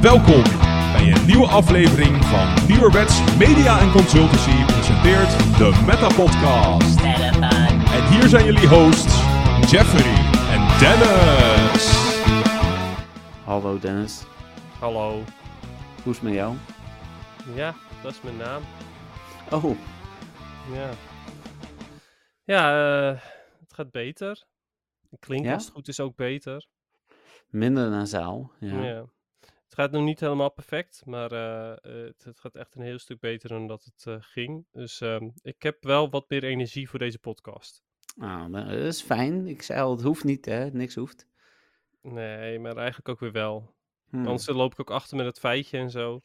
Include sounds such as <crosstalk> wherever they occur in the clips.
Welkom bij een nieuwe aflevering van Nieuwerwets Media en Consultancy presenteert de Meta Podcast. En hier zijn jullie hosts Jeffrey en Dennis. Hallo Dennis, Hallo. hoe is het met jou? Ja, dat is mijn naam. Oh, Ja. Ja, eh, het gaat beter. Het klinkt Ja? als het goed is ook beter. minder nasaal. Ja. Ja. Het gaat nog niet helemaal perfect, maar eh, eh, het, het gaat echt een heel stuk beter dan dat het ging. Dus ehm, ik heb wel wat meer energie voor deze podcast. Ah, nou, dat is fijn. Ik zei al, het hoeft niet hè, niks hoeft. Nee, maar eigenlijk ook weer wel. Hmm. Anders loop ik ook achter met het feitje en zo.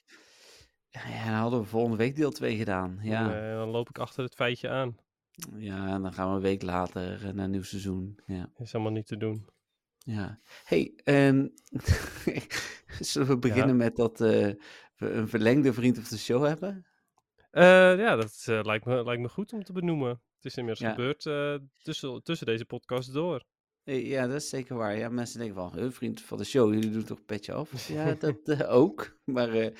Ja, dan hadden we volgende week deel 2 gedaan. Ja, En, eh, dan loop ik achter het feitje aan. ja en dan gaan we een week later eh, naar een nieuw seizoen. Ja, Is allemaal niet te doen. ja. hey, ehm, <laughs> zullen we beginnen met dat eh, we een verlengde vriend of de show hebben? Ja, dat lijkt, me, lijkt me goed om te benoemen. Het is inmiddels Ja. gebeurd tussen, tussen deze podcast door. Ja, dat is zeker waar. Ja, mensen denken van, "Huh, vriend van de show, jullie doen toch petje af? Ja, dat <laughs> ook. Maar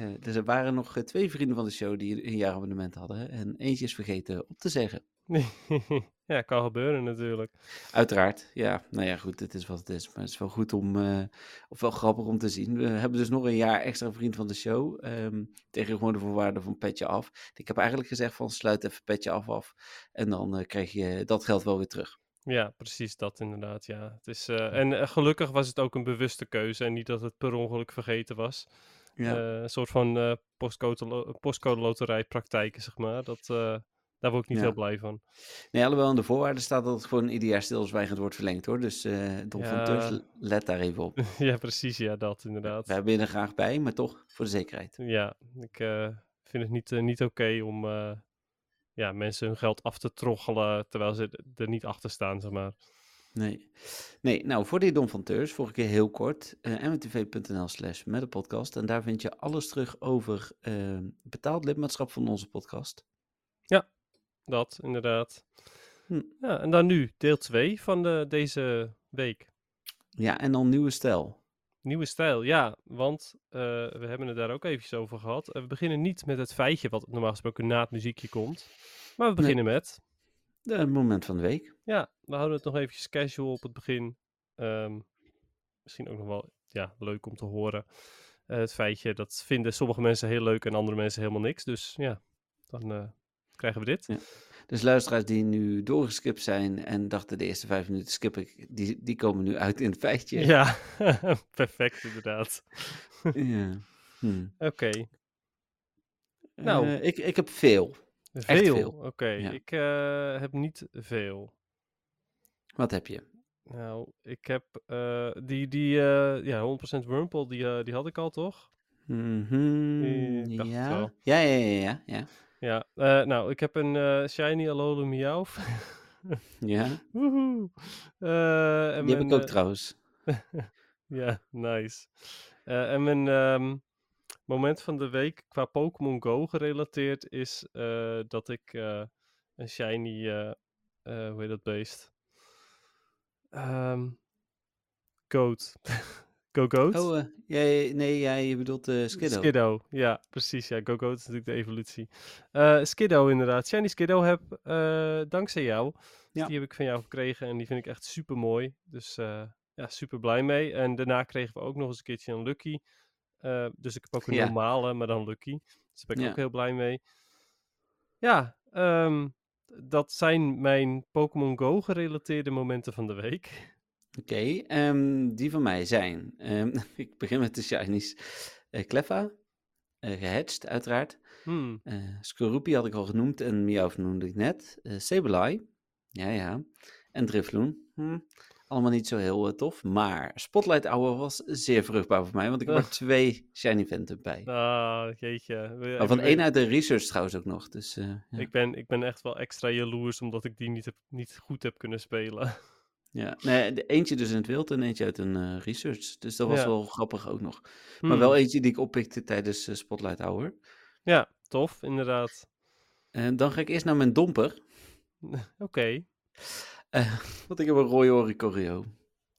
eh, dus er waren nog eh, twee vrienden van de show die een jaarabonnement hadden. En eentje is vergeten op te zeggen. <laughs> ja, kan gebeuren natuurlijk. Uiteraard, ja. Nou ja, goed, het is wat het is. Maar het is wel goed om, eh, of wel grappig om te zien. We hebben dus nog een jaar extra vriend van de show. ehm, tegen gewoon de voorwaarden van petje af. Ik heb eigenlijk gezegd van, sluit even petje af af. En dan eh, krijg je dat geld wel weer terug. Ja, precies dat inderdaad. Ja. Het is, en gelukkig was het ook een bewuste keuze en niet dat het per ongeluk vergeten was. Ja. Eh, een soort van eh postcode, postcode loterijpraktijken, zeg maar. Dat, eh, daar word ik niet Ja. heel blij van. Nee, alhoewel in de voorwaarden staat dat het gewoon ieder jaar stilzwijgend wordt verlengd hoor. Dus eh Don van. Teurs, let daar even op. <laughs> ja, precies. Ja, dat inderdaad. We hebben er graag bij, maar toch voor de zekerheid. Ja, ik vind het niet, niet oké om ja, mensen hun geld af te troggelen terwijl ze er niet achter staan, zeg maar. Nee. nee, nou voor die Don van Teurs, vorige keer heel kort, eh mtv.nl slash met de podcast. En daar vind je alles terug over eh, betaald lidmaatschap van onze podcast. Dat, inderdaad. Hm. Ja, en dan nu deel 2 van de, deze week. Ja, en dan nieuwe stijl. Nieuwe stijl, ja, want eh, we hebben het daar ook eventjes over gehad. Eh, we beginnen niet met het feitje wat normaal gesproken na het muziekje komt. Maar we beginnen met, De moment van de week. ja, we houden het nog eventjes casual op het begin. Ehm, misschien ook nog wel ja, leuk om te horen. Eh, het feitje, dat vinden sommige mensen heel leuk en andere mensen helemaal niks. Dus ja, dan eh, krijgen we dit. Ja. Dus luisteraars die nu doorgeskipt zijn en dachten de eerste vijf minuten skip ik, die, die komen nu uit in het feitje. Ja, <laughs> perfect inderdaad. Ja. Hm. Oké, Nou. Eh, ik, ik heb veel. Veel. veel. Oké, Ja. ik eh, heb niet veel. Wat heb je? Nou, ik heb eh, die, die eh, ja, 100% Wurmple, die, die had ik al, toch? Het ja. ja. Ja, ja, ja, ja. Ja, nou, ik heb een Shiny Alola Meow. <laughs> Ja, Woehoe. Die heb ik ook trouwens. <laughs> Ja, nice. En mijn ehm, moment van de week qua Pokémon Go gerelateerd is eh, dat ik eh, een shiny, eh, hoe heet dat beest? Ehm goat. <laughs> Go Goat? Oh, jij, nee, jij bedoelt Skiddo. Skiddo, ja, precies. Ja, Go Goat is natuurlijk de evolutie. Skiddo inderdaad. Shiny Skiddo heb dankzij jou. Dus Ja. Die heb ik van jou gekregen en die vind ik echt super mooi. Dus ja, super blij mee. En daarna kregen we ook nog eens een keertje een Lucky. Eh, dus ik heb ook een Ja. normale, maar dan Lucky. Dus daar ben ik Ja. ook heel blij mee. Ja, ehm, dat zijn mijn Pokémon Go gerelateerde momenten van de week. Oké, ehm, die van mij zijn. ehm, <laughs> ik begin met de shinies. eh Cleffa, gehatcht uiteraard. Hmm, Skorupi had ik al genoemd en Meowth noemde ik net. eh Sableye, ja ja. En Drifloon. Hm. Allemaal niet zo heel eh, tof. Maar Spotlight Hour was zeer vruchtbaar voor mij, want ik heb er twee shiny Phantom bij. ah, jeetje. We- ik- één uit de research trouwens ook nog. Dus, eh, ja. Ik ben, ik ben echt wel extra jaloers omdat ik die niet, heb, niet goed heb kunnen spelen. Ja, nee, de- eentje dus in het wild en eentje uit een eh, research. Dus dat was Ja. wel grappig ook nog. Maar Hmm. wel eentje die ik oppikte tijdens Spotlight Hour. Ja, tof, inderdaad. En dan ga ik eerst naar mijn domper. <laughs> Oké. Eh, want ik heb een rode Oricorio.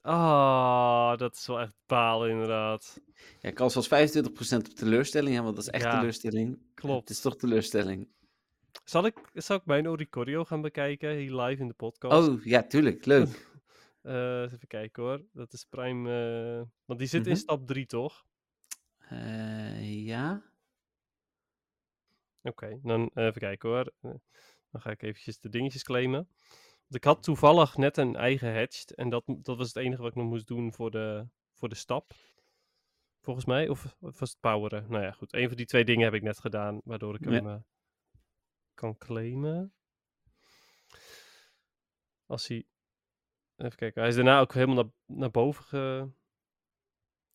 Ah, dat is wel echt balen, inderdaad. Ja, kans was 25% op teleurstelling, hè, want dat is echt Ja, teleurstelling. klopt. Het is toch teleurstelling. Zal ik, zal ik mijn Oricorio gaan bekijken, hier live in de podcast? Oh, ja, tuurlijk. Leuk. <laughs> Eh, even kijken hoor. Dat is Prime. eh, want die zit in Mhm. stap 3, toch? Ja. Oké, dan even kijken hoor. Dan ga ik eventjes de dingetjes claimen. Ik had toevallig net een eigen hatched. En dat, dat was het enige wat ik nog moest doen voor de, voor de stap. Volgens mij. Of, of was het poweren? Nou ja, goed. Een van die twee dingen heb ik net gedaan. Waardoor ik Ja. hem eh, kan claimen. Als hij... Even kijken. Hij is daarna ook helemaal naar, naar boven ge...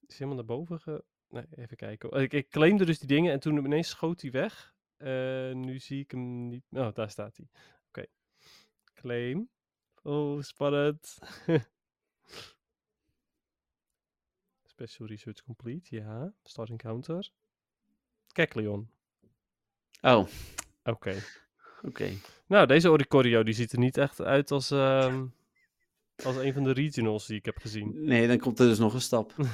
Is helemaal naar boven ge... Nee, even kijken. hoor. Ik, ik claimde dus die dingen en toen ineens schoot hij weg. Eh, nu zie ik hem niet. Oh, daar staat hij. Claim. Oh, spannend. <laughs> Special research complete, ja. Start encounter. Kekleon. Oh, Oké. oké. Nou, deze Oricorio die ziet er niet echt uit als, ehm, als een van de regionals die ik heb gezien. Nee, dan komt er dus nog een stap. <laughs>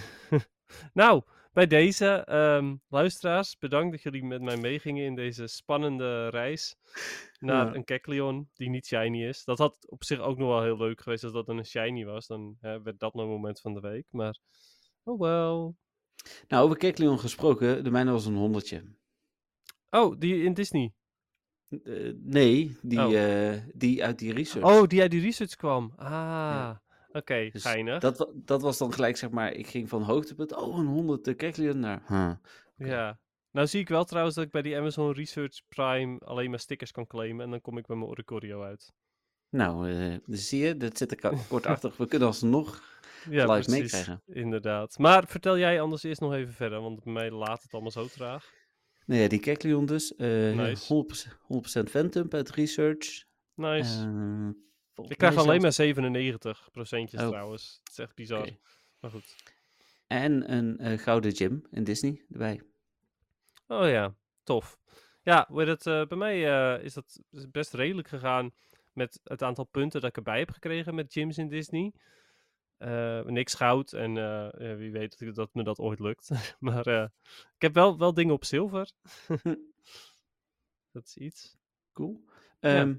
Nou, bij deze ehm, luisteraars, bedankt dat jullie met mij meegingen in deze spannende reis <laughs> naar Ja. een Kekleon die niet shiny is. Dat had op zich ook nog wel heel leuk geweest als dat een shiny was. Dan hè, werd dat mijn moment van de week. Maar, oh wel. Nou, over Kekleon gesproken, de mijne was een honderdje. Oh, die in Disney. Eh, nee, die, Oh. eh, die uit die research. Oh, die uit die research kwam. Ah, oké, Dus geinig. Dat, dat was dan gelijk, zeg maar, ik ging van hoogtepunt, oh, een honderd de Kekleon naar, huh. Ja. Nou zie ik wel trouwens dat ik bij die Amazon Research Prime alleen maar stickers kan claimen. En dan kom ik bij mijn Oricorio uit. Nou, eh, dus zie je, dat zit er ka- <laughs> kortachtig. We kunnen alsnog Ja, live meekrijgen. Inderdaad. Maar vertel jij anders eerst nog even verder, want bij mij laat het allemaal zo traag. Nou ja, die Kekleon dus. eh Nice. 100%, 100% Phantom uit research. Nice. Eh, ik krijg alleen maar 97 procentjes Oh. trouwens. Het is echt bizar. Maar goed. En een eh, gouden gym in Disney erbij. Oh ja, tof. Ja, het, eh, bij mij eh, is dat best redelijk gegaan met het aantal punten dat ik erbij heb gekregen met gyms in Disney. Niks goud en wie weet dat, dat me dat ooit lukt. <laughs> maar ik heb wel, wel dingen op zilver. <laughs> dat is iets. Cool. Ja.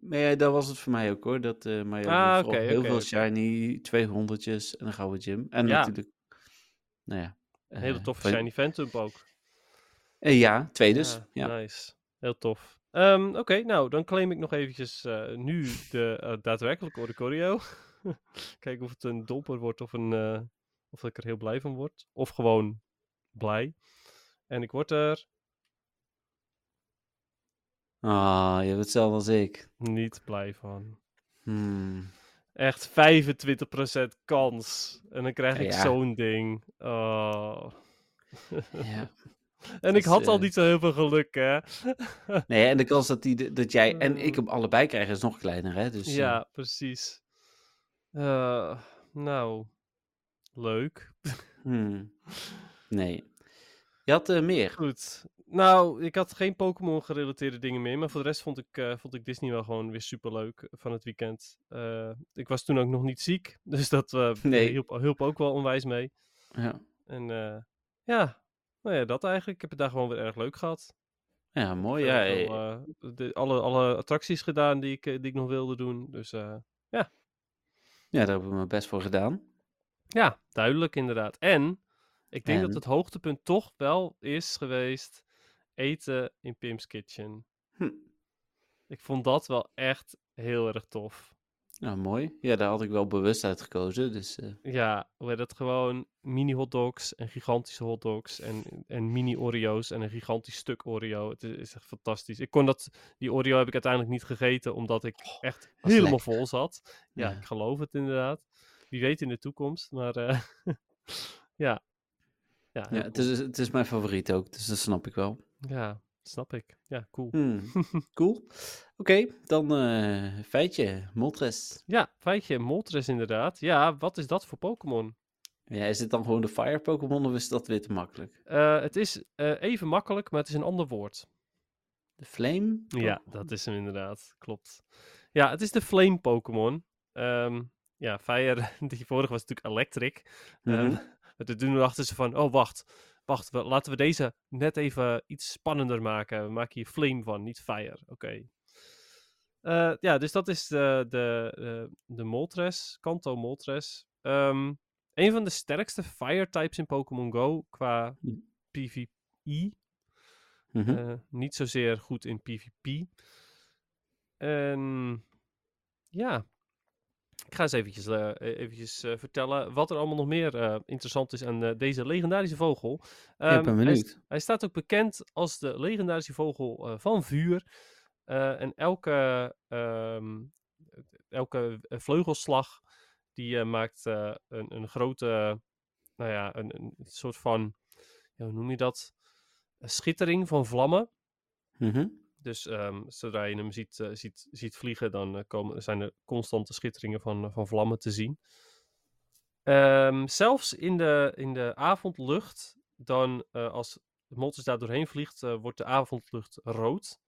Maar ja, dat was het voor mij ook hoor. Dat, eh maar ja, Ah, heel veel shiny, twee honderdjes en een gouden gym. En Ja. natuurlijk, nou ja. Een hele eh, toffe shiny Phantom ook. eh, ja, twee dus. Ja, Nice. Heel tof. Ehm, Oké, nou, dan claim ik nog eventjes nu de eh, daadwerkelijke Oricorio. <laughs> Kijken of het een domper wordt of, een, of ik er heel blij van word. Of gewoon blij. En ik word er Ah, je hebt hetzelfde als ik. niet blij van. Hmm. Echt 25% kans. En dan krijg ik ja. zo'n ding. Oh. Ja. <laughs> En ik had al eh, niet zo heel veel geluk, hè? <laughs> Nee, en de kans dat, die, dat jij en ik Hmm. hem allebei krijgen is nog kleiner, hè? Dus, eh, Ja, precies. Eh, nou, leuk. hmm. <laughs> Nee. Je had eh, meer. Goed. Nou, ik had geen Pokémon gerelateerde dingen meer, maar voor de rest vond ik, eh, vond ik Disney wel gewoon weer super leuk van het weekend. Eh, ik was toen ook nog niet ziek, <laughs> dus dat eh, <laughs> Nee. hielp, hielp ook wel onwijs mee. Ja, En eh, ja, nou ja, dat eigenlijk. Ik heb het daar gewoon weer erg leuk gehad. ja mooi. Ja, veel, eh, eh, de, alle, alle attracties gedaan die ik, eh, die ik nog wilde doen. Dus eh, ja, daar hebben we mijn best voor gedaan. Ja, duidelijk inderdaad. En ik denk dat het hoogtepunt toch wel is geweest eten in Pim's Kitchen. Hm. Ik vond dat wel echt heel erg tof. Nou, mooi. Ja, daar had ik wel bewust uit gekozen. Dus eh, Ja, heet dat gewoon mini hotdogs en gigantische hotdogs en, en mini Oreo's en een gigantisch stuk Oreo. Het is, is echt fantastisch. Ik kon dat, die Oreo heb ik uiteindelijk niet gegeten omdat ik echt was helemaal lekker. vol zat. Ja, Ja. ik geloof het inderdaad. Wie weet in de toekomst, maar eh, <laughs> ja. Ja, ja, het, is, het is mijn favoriet ook, dus dat snap ik wel. Ja, snap ik. Ja, cool. Hmm, <laughs> cool. Oké, dan eh, feitje. Moltres. Ja, feitje, Moltres inderdaad. Ja, wat is dat voor Pokémon? Ja, is het dan gewoon de Fire Pokémon of is dat weer te makkelijk? Eh, het is eh, even makkelijk, maar het is een ander woord. De Flame? Ja, dat is hem inderdaad. Klopt. Ja, het is de Flame Pokémon. Ehm, ja, Fire, <laughs> die vorige was natuurlijk Electric. Ehm, maar toen dachten ze van, oh wacht, wacht, we- laten we deze net even iets spannender maken. We maken hier Flame van, niet Fire. Oké. Eh, ja, dus dat is de, de, de, de Moltres, Kanto Moltres. Ehm, een van de sterkste Fire-types in Pokémon Go qua Hm. PvE. Mhm. Eh, niet zozeer goed in PvP. En ja, ik ga eens eventjes, eh, eventjes eh, vertellen wat er allemaal nog meer eh, interessant is aan deze legendarische vogel. ik ben Ehm, hij, benieuwd. hij staat ook bekend als de legendarische vogel van vuur. En elke, ehm, elke vleugelslag die maakt een, een grote, nou ja, een, een soort van, ja, hoe noem je dat? Een schittering van vlammen. Mhm. Dus ehm, zodra je hem ziet, eh, ziet, ziet vliegen, dan eh, komen, zijn er constante schitteringen van, eh, van vlammen te zien. Ehm, zelfs in de, in de avondlucht, dan als de Moltres daar doorheen vliegt, wordt de avondlucht rood.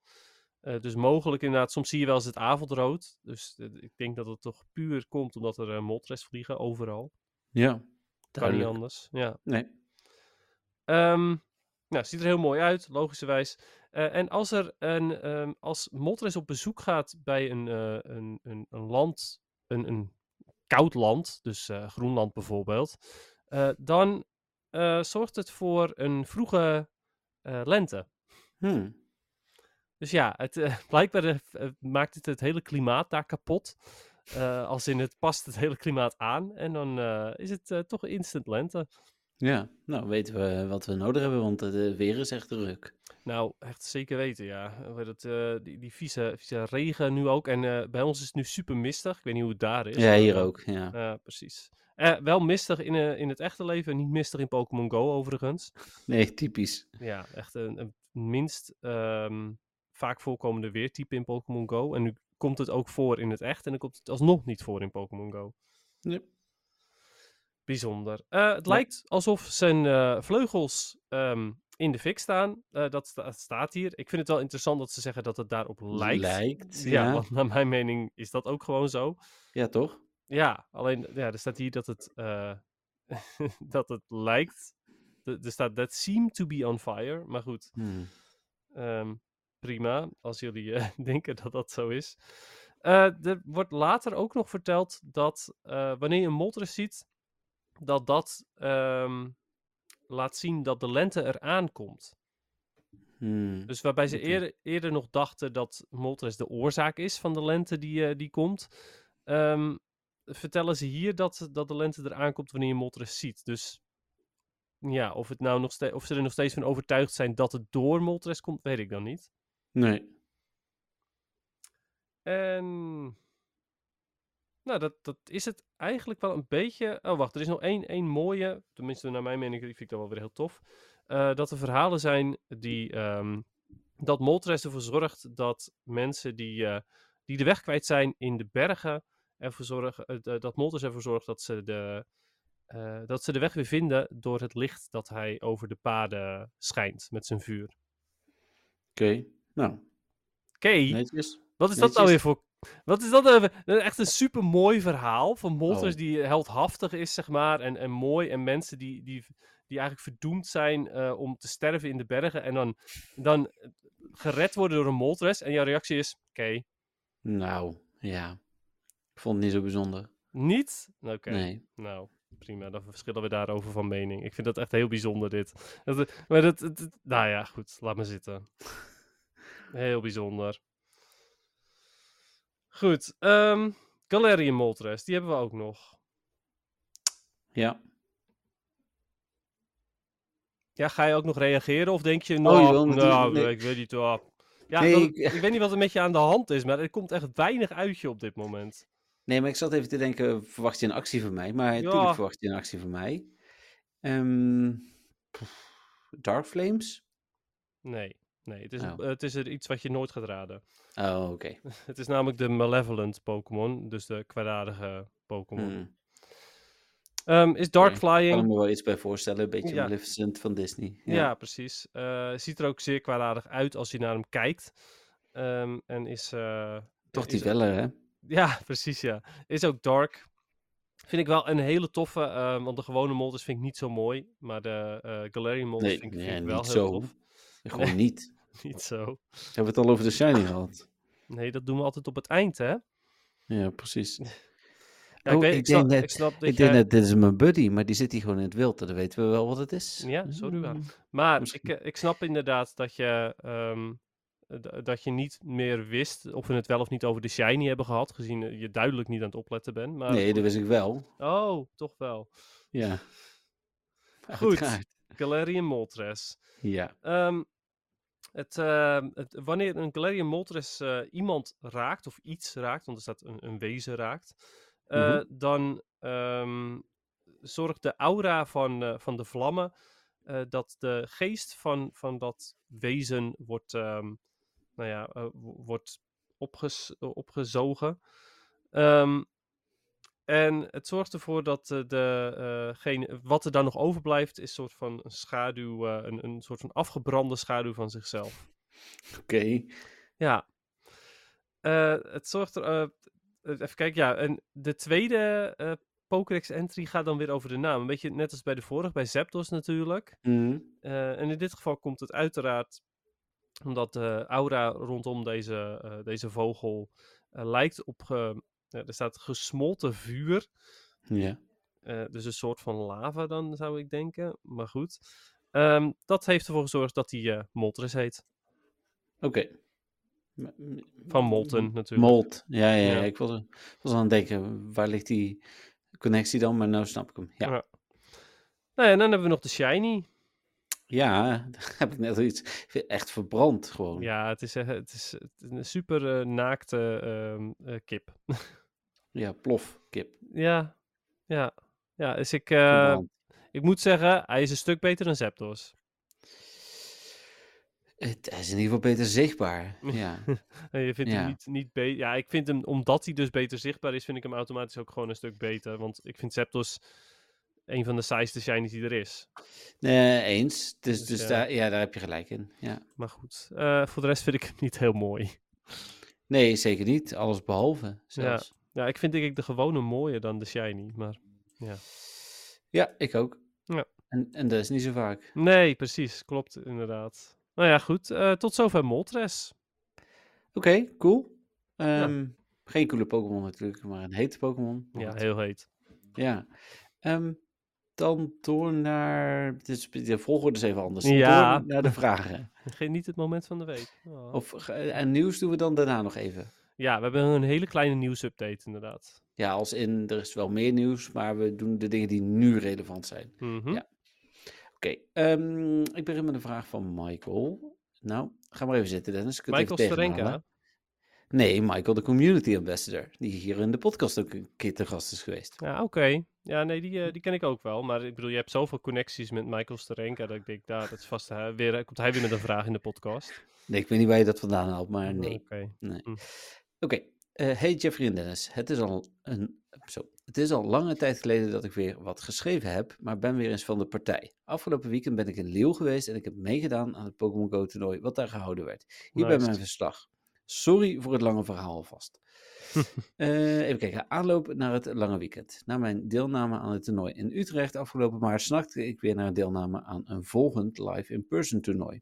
Dus mogelijk inderdaad, soms zie je wel eens het avondrood. Dus ik denk dat het toch puur komt omdat er uh, Moltres vliegen overal. Ja, Kan niet anders. Ja. Nee. Ehm, nou, ziet er heel mooi uit, logischerwijs. Eh, en als er een, ehm, als Moltres op bezoek gaat bij een, eh, een, een, een land, een, een koud land, dus eh, Groenland bijvoorbeeld, dan zorgt het voor een vroege lente. Hmm. Dus ja, het, <laughs> blijkbaar maakt het het hele klimaat daar kapot. Als in het past het hele klimaat aan. En dan is het toch instant lente. Ja, nou weten we wat we nodig hebben, want het eh, weer is echt druk. Nou, echt zeker weten, ja. Dat, eh, die, die vieze, vieze regen nu ook. En eh, bij ons is het nu super mistig. Ik weet niet hoe het daar is. Ja, hier ook. Ja. Precies. Wel mistig in, in het echte leven, niet mistig in Pokémon Go overigens. Nee, typisch. Ja, echt een, een minst ehm, vaak voorkomende weertype in Pokémon Go. En nu komt het ook voor in het echt en dan komt het alsnog niet voor in Pokémon Go. Yep. Bijzonder. Eh, het lijkt alsof zijn eh, vleugels ehm, in de fik staan. Eh, dat, sta- dat staat hier. Ik vind het wel interessant dat ze zeggen dat het daarop lijkt. Lijkt, Ja, ja. want naar mijn mening is dat ook gewoon zo. Ja, toch? Ja, alleen ja, er staat hier dat het, <laughs> dat het lijkt. Er er staat that seem to be on fire. Maar goed, Hmm. ehm, prima als jullie <laughs> denken dat dat zo is. Er wordt later ook nog verteld dat wanneer je een Moltres ziet, dat dat ehm, laat zien dat de lente eraan komt. Hmm. Dus waarbij ze eerder, eerder nog dachten dat Moltres de oorzaak is van de lente die, eh, die komt, ehm, vertellen ze hier dat, dat de lente eraan komt wanneer je Moltres ziet. Dus ja, of, het nou nog of ze er nog steeds van overtuigd zijn dat het door Moltres komt, weet ik dan niet. Nee. En nou, dat, dat is het eigenlijk wel een beetje. Oh, wacht, er is nog één, één mooie, tenminste naar mijn mening, die vind ik dan wel weer heel tof. Eh, dat er verhalen zijn die, ehm, dat Moltres ervoor zorgt dat mensen die, eh, die de weg kwijt zijn in de bergen, ervoor zorgen, eh, dat Moltres ervoor zorgt dat ze, de, dat ze de weg weer vinden door het licht dat hij over de paden schijnt met zijn vuur. Oké. Nou, Oké. Wat is dat nou weer voor... Wat is dat nou eh, Echt een super mooi verhaal van Moltres Oh. die heldhaftig is, zeg maar. En, en mooi. En mensen die, die, die eigenlijk verdoemd zijn eh, om te sterven in de bergen. En dan, dan gered worden door een Moltres. En jouw reactie is, oké, Nou, ja. Ik vond het niet zo bijzonder. niet? Oké, Nee. nou, prima. Dan verschillen we daarover van mening. Ik vind dat echt heel bijzonder, dit. Dat, maar dat- nou ja, goed. Laat me zitten. Heel bijzonder. Goed. ehm Galarian Moltres, die hebben we ook nog. Ja. Ja, ga je ook nog reageren? Of denk je, je nou, natuurlijk- nou nee. ik weet niet. ah. Ja, Nee, ik- <laughs> ik... weet niet wat er met je aan de hand is, maar er komt echt weinig uit je op dit moment. Nee, maar ik zat even te denken, verwacht je een actie van mij? Maar Ja. natuurlijk verwacht je een actie van mij. Ehm, Dark Flames? Nee. Nee, het is, Oh. het is er iets wat je nooit gaat raden. Oh, oké. <laughs> Het is namelijk de Malevolent Pokémon, dus de kwaadaardige Pokémon. Hmm. Ehm, is Dark Oké, Ik kan Flying. me wel iets bij voorstellen. Een beetje Ja. Maleficent van Disney. Ja, precies. Eh, ziet er ook zeer kwaadaardig uit als je naar hem kijkt. Ehm, en is. eh, Toch is- die Weller, hè? Ja, <laughs> precies, ja. Is ook dark. Vind ik wel een hele toffe, ehm, want de gewone Moltres vind ik niet zo mooi. Maar de eh Galarian Moltres Nee, vind, ik- nee, vind ik wel niet heel zo. tof. Gewoon niet. <laughs> Niet zo. Hebben we het al over de Shiny gehad? Nee, dat doen we altijd op het eind, hè? Ja, precies. Ja, <laughs> Oh, ik, weet, ik ik, snap, denk net- ik snap dat Ik jij... denk net, dit is mijn buddy, maar die zit hier gewoon in het wild. Dan weten we wel wat het is. Ja, zo doen we. Mm. Maar ik, Misschien. eh, ik snap inderdaad dat je, ehm, dat je niet meer wist of we het wel of niet over de shiny hebben gehad, gezien eh, je duidelijk niet aan het opletten bent. Maar Nee, dat wist ik wel. Oh, toch wel. Ja. Goed. Uiteraard. Galarian Moltres. Ja. Ehm, het, ehm, het, wanneer een Galarian Moltres eh, iemand raakt, of iets raakt, want er staat een, een wezen raakt, eh, Mhm. dan ehm, zorgt de aura van, eh, van de vlammen dat de geest van, van dat wezen wordt, nou ja, wo- wordt opges, opgezogen. Ehm, en het zorgt ervoor dat eh, de, eh, geen, wat er dan nog overblijft, is een soort van een schaduw, eh, een, een soort van afgebrande schaduw van zichzelf. Oké. Ja. Het zorgt er. even kijken, ja. En de tweede Pokédex-entry gaat dan weer over de naam. Een beetje net als bij de vorige, bij Zapdos natuurlijk. Mhm. En in dit geval komt het uiteraard omdat de aura rondom deze, deze vogel lijkt op. er staat gesmolten vuur. Ja. Eh, dus een soort van lava dan, zou ik denken. Maar goed. Ehm, dat heeft ervoor gezorgd dat hij eh Moltres heet. Oké. Van Molten natuurlijk. Molt. Ja, ja. Ik was, was aan het denken, waar ligt die connectie dan? Maar nou snap ik hem. Ja. Ja. Nou ja, en dan hebben we nog de Shiny. Ja, daar <laughs> heb ik net al iets. Echt verbrand gewoon. Ja, het is, eh, het is, een super naakte ehm, eh, kip. <laughs> Ja, plof, kip. ja, ja. Ja, dus ik, eh, ik moet zeggen, hij is een stuk beter dan Zapdos. Het hij is in ieder geval beter zichtbaar. <laughs> Ja. Je vindt Ja. hem niet, niet beter. Ja, ik vind hem, omdat hij dus beter zichtbaar is, vind ik hem automatisch ook gewoon een stuk beter. Want ik vind Zapdos een van de saaiste shinies die er is. Nee, eens. Dus, Dus, dus ja. Daar, ja, daar heb je gelijk in. Ja. Maar goed, eh, voor de rest vind ik hem niet heel mooi. Nee, zeker niet. Alles behalve zelfs. Ja, ik vind denk ik de gewone mooier dan de shiny. Maar Ja, ik ook. Ja. En, en dat is niet zo vaak. nee, precies. Klopt inderdaad. Nou ja, goed. eh, tot zover Moltres. Oké, cool. Ehm, Geen coole Pokémon natuurlijk, maar een hete Pokémon. Ja, heel heet. Ja. Ehm, dan door naar... Dus de volgorde is even anders. Ja. Door naar de vragen. <laughs> Geen niet het moment van de week. Oh. Of, en nieuws doen we dan daarna nog even. Ja, we hebben een hele kleine nieuwsupdate inderdaad. Ja, als in, er is wel meer nieuws, maar we doen de dingen die nu relevant zijn. Mhm. Ja. Oké, ehm, ik begin met een vraag van Michael. Nou, ga maar even zitten, Dennis. Michael. Sterenka. Nee, Michael, de community ambassador. Die hier in de podcast ook een keer te gast is geweest. Ja, oké. Ja, nee, die, eh, die ken ik ook wel. Maar ik bedoel, je hebt zoveel connecties met Michael Sterenka dat ik denk, daar, dat is vast weer, komt hij weer met een vraag in de podcast. Nee, ik weet niet waar je dat vandaan haalt, maar nee. Oké. Oké, eh, hey Jeffrey en Dennis. Het is, al een, zo, het is al lange tijd geleden dat ik weer wat geschreven heb, maar ben weer eens van de partij. Afgelopen weekend ben ik in Leeuw geweest en ik heb meegedaan aan het Pokémon Go toernooi wat daar gehouden werd. Hier bij mijn verslag. Sorry voor het lange verhaal alvast. <laughs> Eh, even kijken, aanloop naar het lange weekend. Na mijn deelname aan het toernooi in Utrecht afgelopen maart snakte ik weer naar deelname aan een volgend live in-person toernooi.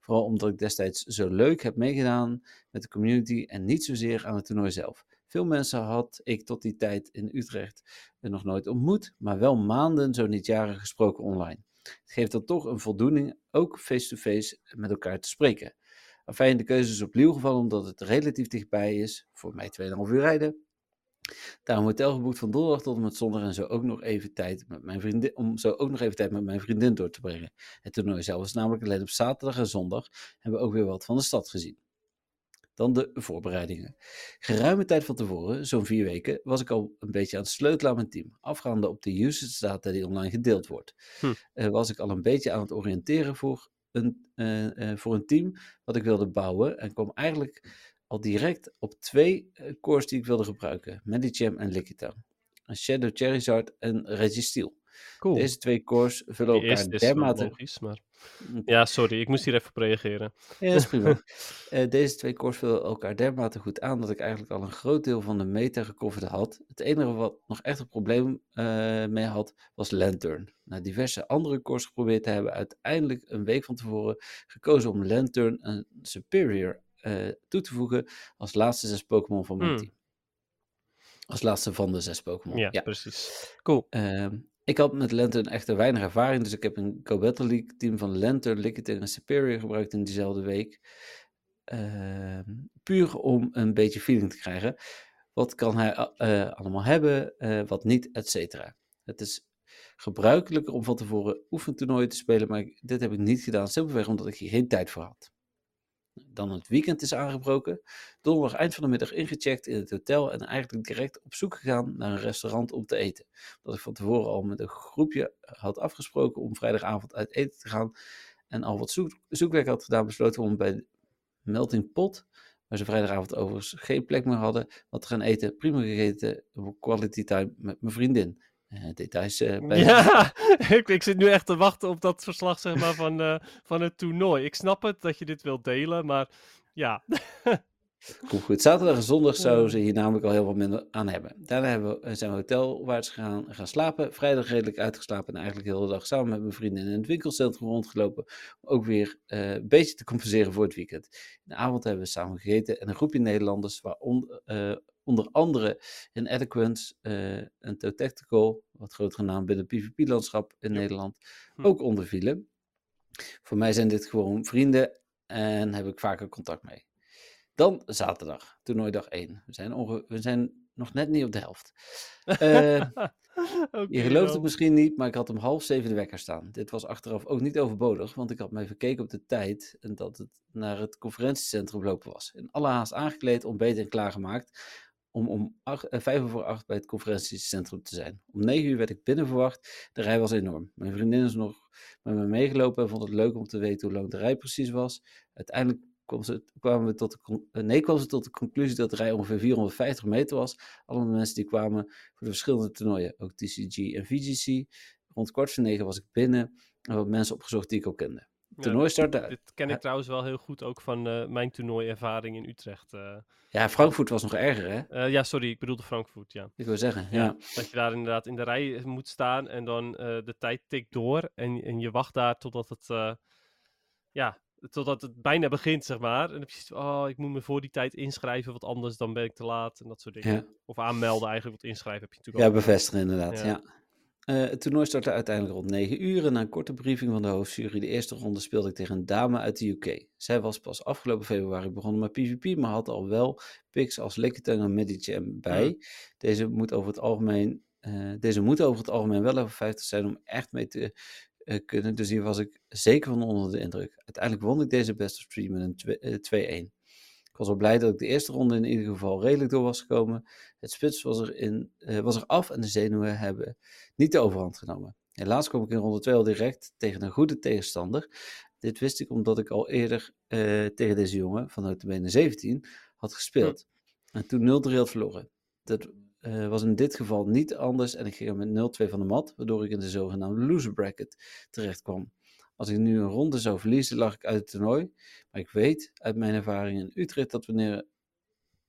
Vooral omdat ik destijds zo leuk heb meegedaan met de community en niet zozeer aan het toernooi zelf. Veel mensen had ik tot die tijd in Utrecht nog nooit ontmoet, maar wel maanden, zo niet jaren gesproken online. Het geeft dan toch een voldoening ook face-to-face met elkaar te spreken. Afijn, de keuze is opnieuw gevallen omdat het relatief dichtbij is, voor mij 2,5 uur rijden. Daarom hotel geboekt van donderdag tot en met zondag en zo ook nog even tijd met mijn vriendin, om zo ook nog even tijd met mijn vriendin door te brengen. Het toernooi zelf is namelijk alleen op zaterdag en zondag hebben we ook weer wat van de stad gezien. Dan de voorbereidingen. Geruime tijd van tevoren, zo'n vier weken, was ik al een beetje aan het sleutelen aan mijn team. Afgaande op de usage data die online gedeeld wordt. Hm. Eh, was ik al een beetje aan het oriënteren voor een, eh, eh, voor een team wat ik wilde bouwen. En kwam eigenlijk al direct op twee eh, cores die ik wilde gebruiken. Medicham en Lickitung. Een Shadow Charizard en Registeel. Cool. Deze twee cores vullen elkaar is dermate... logisch, maar... Ja, sorry, ik moest hier even op reageren. Ja, dat is prima. <laughs> Eh, deze twee cores vullen elkaar dermate goed aan dat ik eigenlijk al een groot deel van de meta gecoverd had. Het enige wat nog echt een probleem eh, mee had, was Lantern. Na diverse andere cores geprobeerd te hebben, uiteindelijk een week van tevoren gekozen om Lantern een Superior eh, toe te voegen als laatste zes Pokémon van mijn Hmm. team. Als laatste van de zes Pokémon. Ja, precies. Cool. Ehm, ik had met Lantern echter weinig ervaring, dus ik heb een Go Battle League team van Lantern, Lickitung en Superior gebruikt in diezelfde week. Ehm, puur om een beetje feeling te krijgen. Wat kan hij eh, allemaal hebben, eh, wat niet, et cetera. Het is gebruikelijker om van tevoren oefentoernooien te spelen, maar dit heb ik niet gedaan, simpelweg omdat ik hier geen tijd voor had. Dan het weekend is aangebroken. Donderdag eind van de middag ingecheckt in het hotel en eigenlijk direct op zoek gegaan naar een restaurant om te eten. Dat ik van tevoren al met een groepje had afgesproken om vrijdagavond uit eten te gaan. En al wat zoek, zoekwerk had gedaan, besloten om bij Melting Pot, waar ze vrijdagavond overigens geen plek meer hadden, wat te gaan eten. Prima gegeten, quality time met mijn vriendin. Eh, details eh, <laughs> bij Ja, <laughs> ik, ik zit nu echt te wachten op dat verslag zeg maar, van, eh, van het toernooi. Ik snap het dat je dit wilt delen, maar ja. <laughs> Goed, goed. Zaterdag en zondag zouden ze hier namelijk al heel wat minder aan hebben. Daarna hebben we, zijn we hotelwaarts gaan, gaan slapen. Vrijdag redelijk uitgeslapen en eigenlijk de hele dag samen met mijn vrienden in het winkelcentrum rondgelopen. Om ook weer een beetje te compenseren voor het weekend. In de avond hebben we samen gegeten en een groepje Nederlanders, waaronder onder andere in Eloquence, eh een Tactical, wat grotere naam binnen het PvP-landschap in Ja. Nederland, Hm. ook ondervielen. Voor mij zijn dit gewoon vrienden en heb ik vaker contact mee. Dan zaterdag, toernooi dag 1. We zijn, onge- we zijn nog net niet op de helft. <laughs> Eh, je gelooft het misschien niet, maar ik had om half zeven de wekker staan. Dit was achteraf ook niet overbodig, want ik had mij verkeken op de tijd en dat het naar het conferentiecentrum lopen was. In alle haast aangekleed, ontbeten en klaargemaakt om om acht, eh, vijf over acht bij het conferentiecentrum te zijn. Om negen uur werd ik binnen verwacht. De rij was enorm. Mijn vriendin is nog met me meegelopen en vond het leuk om te weten hoe lang de rij precies was. Uiteindelijk kwamen we tot de, eh, nee, kwam ze tot de conclusie dat de rij ongeveer 450 meter was. Alle mensen die kwamen voor de verschillende toernooien, ook TCG en VGC. Rond kwart voor negen was ik binnen en wat mensen opgezocht die ik al kende. Toernooi startte uit. Dit ken ik Ja. trouwens wel heel goed ook van eh, mijn toernooiervaring in Utrecht. eh. Ja, Frankfurt was nog erger, hè? Eh, ja, sorry, ik bedoelde Frankfurt, ja. Ik wil zeggen, Ja, ja. Dat je daar inderdaad in de rij moet staan en dan de tijd tikt door en, en je wacht daar totdat het, ja, totdat het bijna begint, zeg maar. En dan heb je zoiets oh, ik moet me voor die tijd inschrijven, want anders dan ben ik te laat en dat soort dingen. Ja. Of aanmelden eigenlijk, want inschrijven heb je natuurlijk Ja, ook. bevestigen inderdaad. Ja. Eh, het toernooi startte uiteindelijk rond 9 uur en na een korte briefing van de hoofdjury de eerste ronde speelde ik tegen een dame uit de UK. Zij was pas afgelopen februari begonnen met PvP, maar had al wel picks als Lickitung en Medicham bij. Deze moet over het algemeen, eh, deze moet over het algemeen wel over 50 zijn om echt mee te eh, kunnen, dus hier was ik zeker van onder de indruk. Uiteindelijk won ik deze best of three met een twe- eh, 2-1. Ik was wel blij dat ik de eerste ronde in ieder geval redelijk door was gekomen. Het spits was er, in, eh, was er af en de zenuwen hebben niet de overhand genomen. Helaas kwam ik in ronde 2 al direct tegen een goede tegenstander. Dit wist ik omdat ik al eerder eh, tegen deze jongen, van notabene 17, had gespeeld. En toen 0-3 had verloren. Dat eh, was in dit geval niet anders en ik ging er met 0-2 van de mat, waardoor ik in de zogenaamde loser bracket terecht kwam. Als ik nu een ronde zou verliezen, lag ik uit het toernooi. Maar ik weet uit mijn ervaring in Utrecht dat wanneer,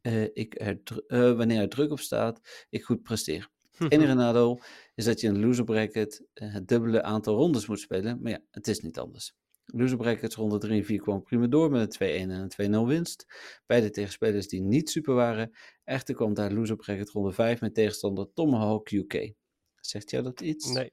eh, ik er, eh, wanneer er druk op staat, ik goed presteer. Het enige nadeel is dat je de loser bracket eh, het dubbele aantal rondes moet spelen. Maar ja, het is niet anders. Loser brackets ronde 3 en 4 kwam prima door met een 2-1 en een 2-0 winst. Beide tegen spelers die niet super waren. Echter kwam daar loser bracket ronde 5 met tegenstander Tomahawk UK. Zegt jou dat iets? Nee.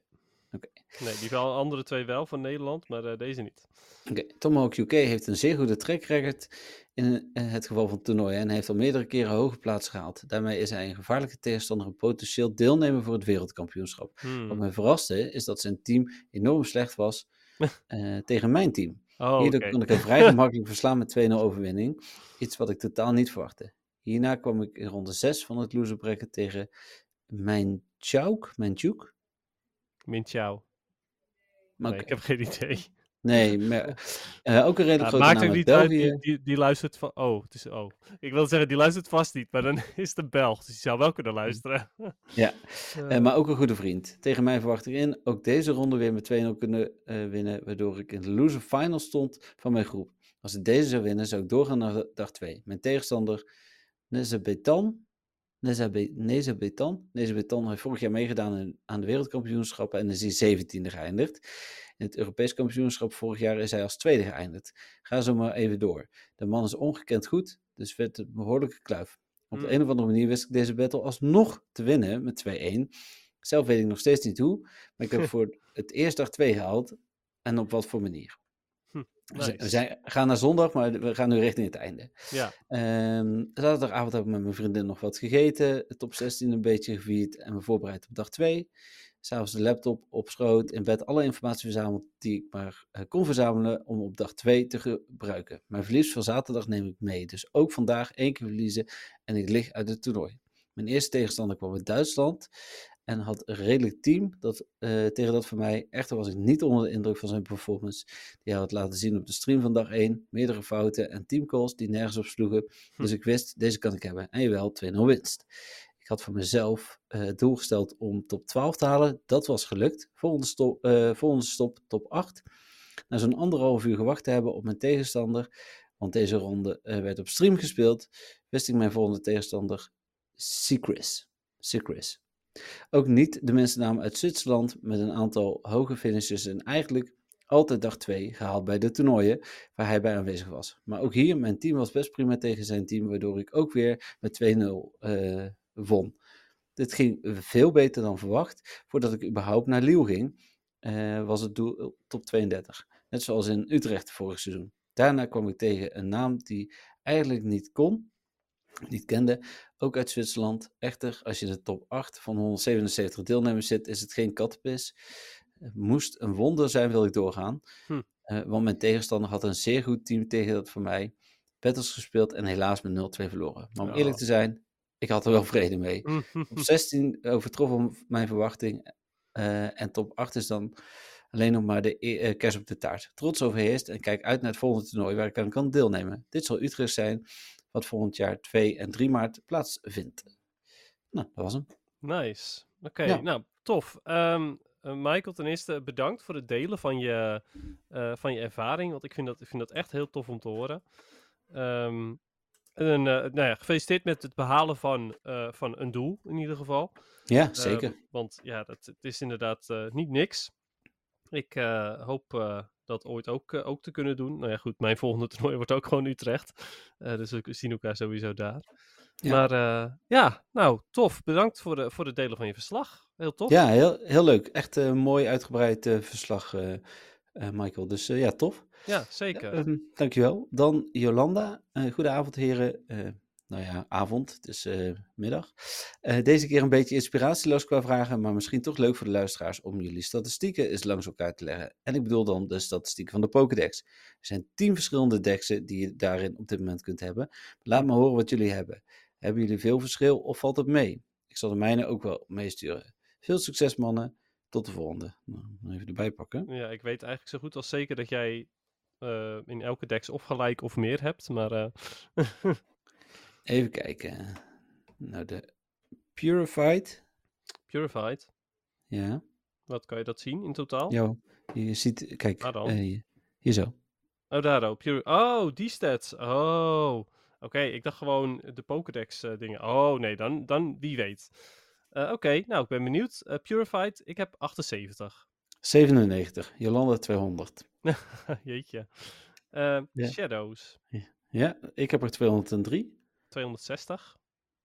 Nee, die wel, andere twee wel van Nederland, maar eh, deze niet. Oké, Tomahawk UK heeft een zeer goede track record in het geval van toernooien en heeft al meerdere keren hoge plaatsen gehaald. Daarmee is hij een gevaarlijke tegenstander en potentieel deelnemer voor het wereldkampioenschap. Hmm. Wat mij verraste is dat zijn team enorm slecht was <laughs> eh, tegen mijn team. Oh, Hierdoor kon ik hem vrij <laughs> gemakkelijk verslaan met 2-0 overwinning. Iets wat ik totaal niet verwachtte. Hierna kwam ik in ronde 6 van het loser bracket tegen mijn Chauk, mijn Tjoek. Min ciao. Maar Nee, ik heb geen idee. Nee, <laughs> maar, uh, ook een redelijk Ja, grote maakt naam niet uit, die, die, die luistert van... Oh, het is... Oh. Ik wil zeggen, die luistert vast niet, maar dan <laughs> is een Belg, dus die zou wel kunnen luisteren. <laughs> Ja, Eh, Eh, maar ook een goede vriend. Tegen mijn verwachting in. Ook deze ronde weer met 2-0 kunnen eh, winnen. Waardoor ik in de loser final stond van mijn groep. Als ik deze zou winnen, zou ik doorgaan naar de- dag 2. Mijn tegenstander, Nezebetan. Nezebe- Nezebetan. Nezebetan heeft vorig jaar meegedaan aan de wereldkampioenschappen. En is hij 17e geëindigd. In het Europees kampioenschap vorig jaar is hij als tweede geëindigd. Ga zo maar even door. De man is ongekend goed, dus werd een behoorlijke kluif. Op de Hmm. een of andere manier wist ik deze battle alsnog te winnen met 2-1. Zelf weet ik nog steeds niet hoe, maar ik heb <laughs> voor het eerst dag 2 gehaald. En op wat voor manier. We zijn- nice. We zijn, gaan naar zondag, maar we gaan nu richting het einde. Ja, Ehm, zaterdagavond heb ik met mijn vriendin nog wat gegeten. de Top 16 een beetje gevierd en me voorbereid op dag 2. S'avonds de laptop op schoot, in bed alle informatie verzameld die ik maar eh, kon verzamelen om op dag 2 te gebruiken. Mijn verlies van zaterdag neem ik mee, dus ook vandaag één keer verliezen en ik lig uit het toernooi. Mijn eerste tegenstander kwam uit Duitsland en had een redelijk team dat, eh, tegen dat van mij. Echter was ik niet onder de indruk van zijn performance. Die hij had laten zien op de stream van dag 1. Meerdere fouten en teamcalls die nergens op sloegen. Dus ik wist, deze kan ik hebben. En jawel, 2-0 winst. Ik had voor mezelf het doel gesteld om top 12 te halen. Dat was gelukt. Volgende stop, eh, volgende stop top 8. Na zo'n anderhalf uur gewacht te hebben op mijn tegenstander, want deze ronde werd op stream gespeeld, wist ik mijn volgende tegenstander, Secris. Secris. Ook niet de mensennaam uit Zwitserland met een aantal hoge finishes en eigenlijk altijd dag 2 gehaald bij de toernooien waar hij bij aanwezig was. Maar ook hier, mijn team was best prima tegen zijn team, waardoor ik ook weer met 2-0 eh, won. Dit ging veel beter dan verwacht. Voordat ik überhaupt naar Lille ging, eh, was het doel top 32. Net zoals in Utrecht vorig seizoen. Daarna kwam ik tegen een naam die eigenlijk niet kon, niet kende, ook uit Zwitserland. Echter, als je in de top 8 van 177 deelnemers zit, is het geen kattenpis. Het moest een wonder zijn, wil ik doorgaan. Hm. Eh, want mijn tegenstander had een zeer goed team tegen dat van mij. Battles gespeeld en helaas met 0-2 verloren. Maar om Oh. eerlijk te zijn, ik had er wel vrede mee. <laughs> Op 16 overtrof mijn verwachting. eh, en top 8 is dan alleen nog maar de e- eh, kers op de taart. Trots overheerst en kijk uit naar het volgende toernooi waar ik aan kan deelnemen. Dit zal Utrecht zijn, wat volgend jaar 2 en 3 maart plaatsvindt. Nou, dat was hem. Nice. Oké, Ja. nou, tof. Eh, Michael, ten eerste bedankt voor het delen van je, eh, van je ervaring, want ik vind, dat, ik vind dat echt heel tof om te horen. Ehm, en eh, nou ja, gefeliciteerd met het behalen van, van een doel, in ieder geval. Ja, zeker. Ehm, want ja, dat, het is inderdaad niet niks. Ik hoop dat ooit ook, eh, ook te kunnen doen. Nou ja, goed, mijn volgende <laughs> toernooi wordt ook gewoon Utrecht. Eh, dus we zien elkaar sowieso daar. Ja. Maar eh, ja, nou, tof. Bedankt voor, de, voor het delen van je verslag. Heel tof. Ja, heel, heel leuk. Echt een mooi uitgebreid verslag, Michael. Dus ja, tof. Ja, zeker. Ehm, dankjewel. Dan Jolanda. Goedenavond, heren. Nou ja, avond. Het is eh, middag. Eh, deze keer een beetje inspiratieloos qua vragen, maar misschien toch leuk voor de luisteraars om jullie statistieken eens langs elkaar te leggen. En ik bedoel dan de statistieken van de Pokédex. Er zijn tien verschillende dexen die je daarin op dit moment kunt hebben. Laat me horen wat jullie hebben. Hebben jullie veel verschil of valt het mee? Ik zal de mijne ook wel meesturen. Veel succes, mannen. Tot de volgende. Nou, even erbij pakken. Ja, ik weet eigenlijk zo goed als zeker dat jij eh, in elke dex of gelijk of meer hebt. Maar <laughs> Even kijken. Nou, de Purified. Purified, Ja. wat kan je dat zien in totaal? Ja, je ziet, kijk, eh, hier- zo. Oh, daar ook. Pure... Oh, die stats. Oh. Oké, ik dacht gewoon de Pokédex eh, dingen. Oh, nee, dan, dan wie weet. Eh, Oké, nou, ik ben benieuwd. Purified, ik heb 78. 97, Jolanda 200. <laughs> Jeetje. Ja. Shadows, Ja, ik heb er 203, 260.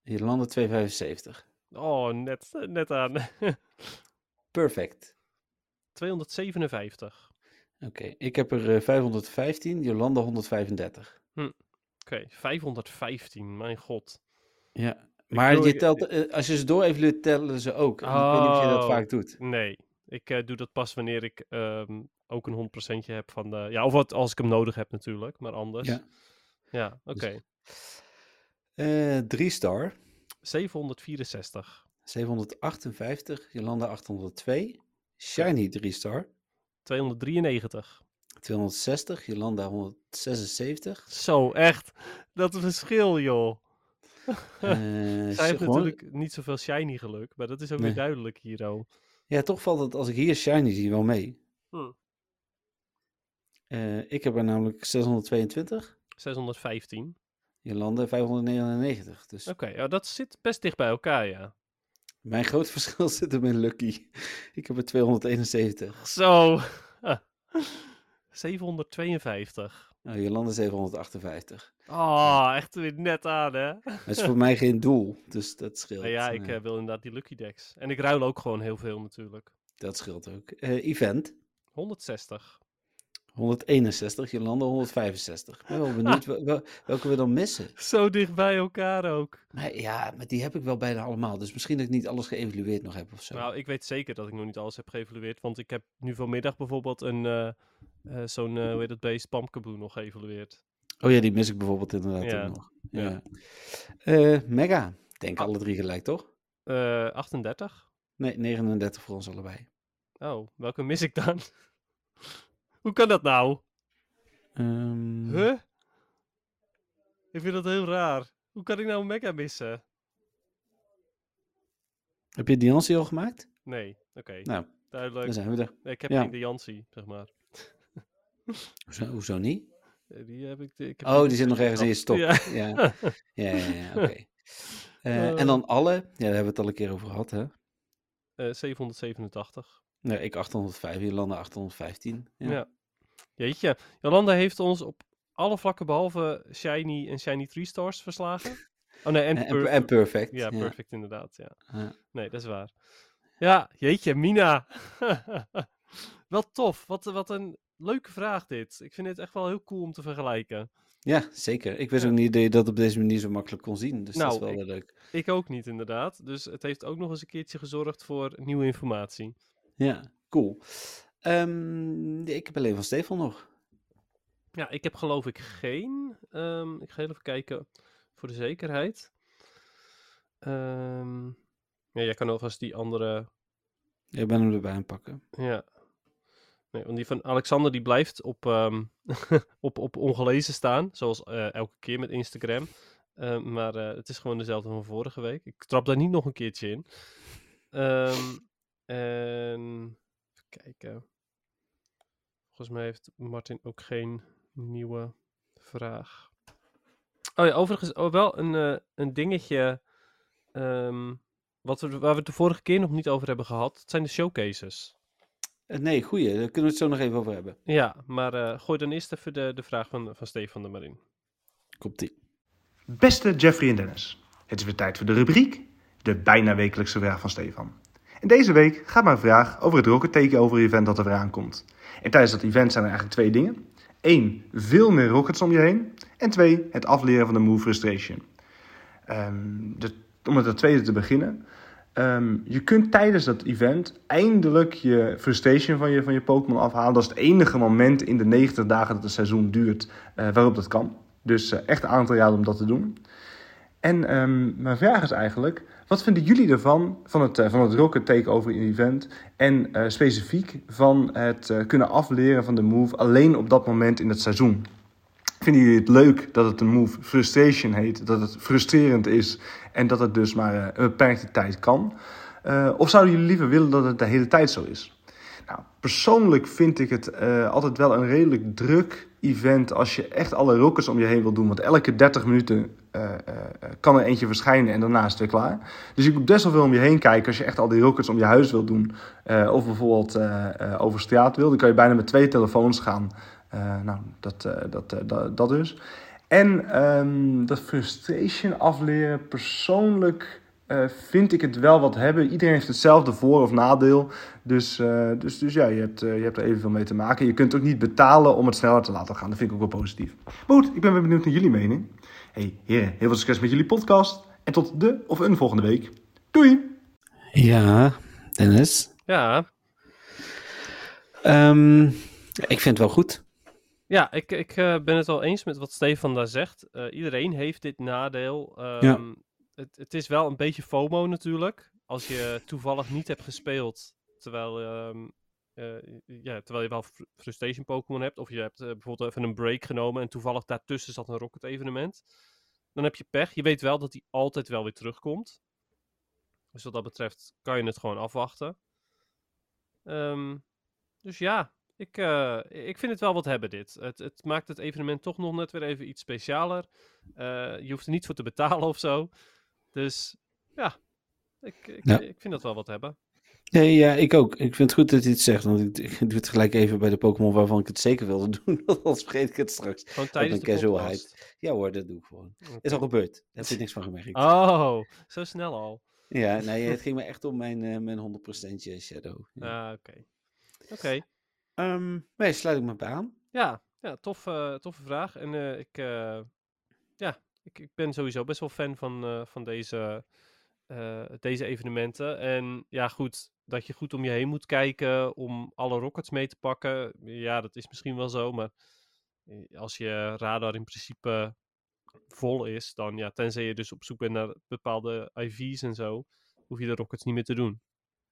Jolanda 275. Oh, net, net aan. <laughs> Perfect. 257. Oké, ik heb er eh, 515, Jolanda 135. Oké, 515, mijn god. Ja, maar je telt, eh, als je ze door even tellen ze ook. Ik weet niet of je dat Oh. vaak doet. Nee, ik eh, doe dat pas wanneer ik ehm, ook een 100% heb van de... Ja, of wat als ik hem nodig heb natuurlijk, maar anders. Ja. Ja, oké. Eh 3 star, 764. 758, Jolanda 802. Shiny 3 star, 293. 260, Jolanda 176. Zo, echt. Dat verschil, joh. Eh, <laughs> Zij heeft gewoon- natuurlijk niet zoveel shiny geluk, maar dat is ook Nee. weer duidelijk hier, oh. Ja, toch valt het als ik hier shiny zie wel mee. Hm. Eh, ik heb er namelijk 622, 615. Jolanda 599. Dus Oké, ja, dat zit best dicht bij elkaar, ja. mijn groot <laughs> verschil zit hem in Lucky. Ik heb er 271. Zo. <laughs> 752. Nou, Jolanda 758. Oh, echt weer net aan, hè? Dat is voor mij geen doel, dus dat scheelt. Nou ja, ik eh, eh, wil inderdaad die Lucky Decks. En ik ruil ook gewoon heel veel natuurlijk. Dat scheelt ook. Eh, event 160. 161, Jolanda 165. Ik ben wel benieuwd wel- wel- welke we dan missen. <laughs> Zo dicht bij elkaar ook. Maar ja, maar die heb ik wel bijna allemaal. Dus misschien dat ik niet alles geëvalueerd nog heb of zo. Nou, ik weet zeker dat ik nog niet alles heb geëvalueerd. Want ik heb nu vanmiddag bijvoorbeeld een, eh, eh, zo'n, eh hoe heet het beest, Pumpkaboo nog geëvalueerd. Oh ja, die mis ik bijvoorbeeld inderdaad Ja, ook nog. ja. Ja. Eh, Mega. Denk alle drie gelijk, toch? Eh 38. Nee, 39 voor ons allebei. Oh, welke mis ik dan? <laughs> Hoe kan dat nou? Ehm, Huh? Ik vind dat heel raar. Hoe kan ik nou een mega missen? Heb je Diancie al gemaakt? Nee, oké. Nou, Duidelijk. dan zijn we er. Nee, ik heb ja. geen Diancie, zeg maar. <laughs> Hoezo, hoezo niet? Eh, Die heb ik, ik heb Oh, die zit nog ergens in je stok. Ja. Ja, ja, ja, oké. <laughs> Eh, en dan alle, ja, daar hebben we het al een keer over gehad, hè? Eh, 787. Nee, ik 805, Jolanda 815. Ja. Ja. Jeetje. Jolanda heeft ons op alle vlakken behalve Shiny en Shiny 3 Stars verslagen. Oh nee, en, En, en, en perfect. Ja, perfect inderdaad. Ja. Ja. Nee, dat is waar. Ja, jeetje, Mina. <laughs> wel tof. Wat, wat een leuke vraag dit. Ik vind het echt wel heel cool om te vergelijken. Ja, zeker. Ik wist ook niet dat je dat op deze manier zo makkelijk kon zien. Dus dat is Nou, wel ik- leuk. Ik ook niet, inderdaad. Dus het heeft ook nog eens een keertje gezorgd voor nieuwe informatie. Ja, cool. Ehm, ik heb alleen van Stefan nog. Ja, ik heb geloof ik geen. Ehm, ik ga even kijken voor de zekerheid. Ehm, ja, jij kan alvast die andere. Ik ben hem erbij aan het pakken. Ja. Nee, want die van Alexander die blijft op, <laughs> op, op ongelezen staan. Zoals eh, elke keer met Instagram. Maar eh, het is gewoon dezelfde van vorige week. Ik trap daar niet nog een keertje in. En even kijken. Volgens mij heeft Martin ook geen nieuwe vraag. Oh ja, overigens oh, wel een, eh, een dingetje. ehm, wat we, waar we het de vorige keer nog niet over hebben gehad. Het zijn de showcases. Eh, nee, goeie. Daar kunnen we het zo nog even over hebben. Ja, maar eh, gooi dan eerst even de, de vraag van, van Stefan er maar in. Komt-ie. Beste Jeffrey en Dennis, het is weer tijd voor de rubriek, de bijna wekelijkse vraag van Stefan. En deze week gaat mijn vraag over het Rocket Takeover event dat er weer aankomt. En tijdens dat event zijn er eigenlijk twee dingen. Eén, veel meer rockets om je heen. En twee, het afleren van de move frustration. Ehm, om met het tweede te beginnen. Ehm, je kunt tijdens dat event eindelijk je frustration van je, van je Pokémon afhalen. Dat is het enige moment in de 90 dagen dat het seizoen duurt eh, waarop dat kan. Dus eh, echt aan te raden om dat te doen. En ehm, mijn vraag is eigenlijk, wat vinden jullie ervan, van het, eh, van het Rocket Takeover event? En eh, specifiek van het eh, kunnen afleren van de move alleen op dat moment in het seizoen? Vinden jullie het leuk dat het een move frustration heet, dat het frustrerend is en dat het dus maar een beperkte tijd kan? Of zouden jullie liever willen dat het de hele tijd zo is? Nou, persoonlijk vind ik het altijd wel een redelijk druk event als je echt alle rockets om je heen wil doen. Want elke 30 minuten eh, eh, eh, kan er eentje verschijnen en daarna is het weer klaar. Dus je moet best wel veel om je heen kijken als je echt al die rockets om je huis wil doen. of bijvoorbeeld over straat wil. Dan kan je bijna met twee telefoons gaan. Nou, dat, dat, dat, dat dus. En ehm, dat frustration afleren, persoonlijk eh, vind ik het wel wat hebben. Iedereen heeft hetzelfde voor- of nadeel. Dus, eh, dus, dus ja, je hebt, eh, je hebt er evenveel mee te maken. Je kunt ook niet betalen om het sneller te laten gaan. Dat vind ik ook wel positief. Maar goed, ik ben weer benieuwd naar jullie mening. Hey, heren, heel veel succes met jullie podcast. En tot de of een volgende week. Doei! Ja, Dennis. Ja, Ehm, ik vind het wel goed. ja ik, ik eh, ben het wel eens met wat Stefan daar zegt. Eh, iedereen heeft dit nadeel. Ehm, Ja. Het, het is wel een beetje FOMO natuurlijk. Als je toevallig niet hebt gespeeld, terwijl, ehm, eh, ja, terwijl je wel fr- frustration Pokémon hebt, of je hebt eh, bijvoorbeeld even een break genomen en toevallig daartussen zat een Rocket evenement, dan heb je pech. Je weet wel dat die altijd wel weer terugkomt. Dus wat dat betreft kan je het gewoon afwachten. Ehm, dus ja, ik, eh, ik vind het wel wat hebben dit. Het, het maakt het evenement toch nog net weer even iets specialer. Je hoeft er niet voor te betalen of zo. Dus ja, ik, ik, Ja. ik vind dat wel wat hebben. Nee, ja, ik ook. Ik vind het goed dat hij het zegt, want ik, <laughs> ik doe het gelijk even bij de Pokémon waarvan ik het zeker wilde doen, <laughs> anders vergeet ik het straks. Gewoon tijdens een de casualheid. Ja hoor, dat doe ik gewoon. Is al gebeurd. Daar heb je niks van gemerkt. Oh, zo snel al. Ja, nee, het ging me echt om mijn, eh, mijn 100% Shadow. Ja. Ah, oké. Oké. Ehm, nee, sluit ik me bij aan. Ja, ja tof, eh, toffe vraag. En eh, ik, ja, ik, ik ben sowieso best wel fan van, eh, van deze, eh, deze evenementen. En ja, goed, dat je goed om je heen moet kijken om alle rockets mee te pakken. Ja, dat is misschien wel zo, maar eh, als je radar in principe vol is, dan ja, tenzij je dus op zoek bent naar bepaalde IV's en zo, hoef je de rockets niet meer te doen.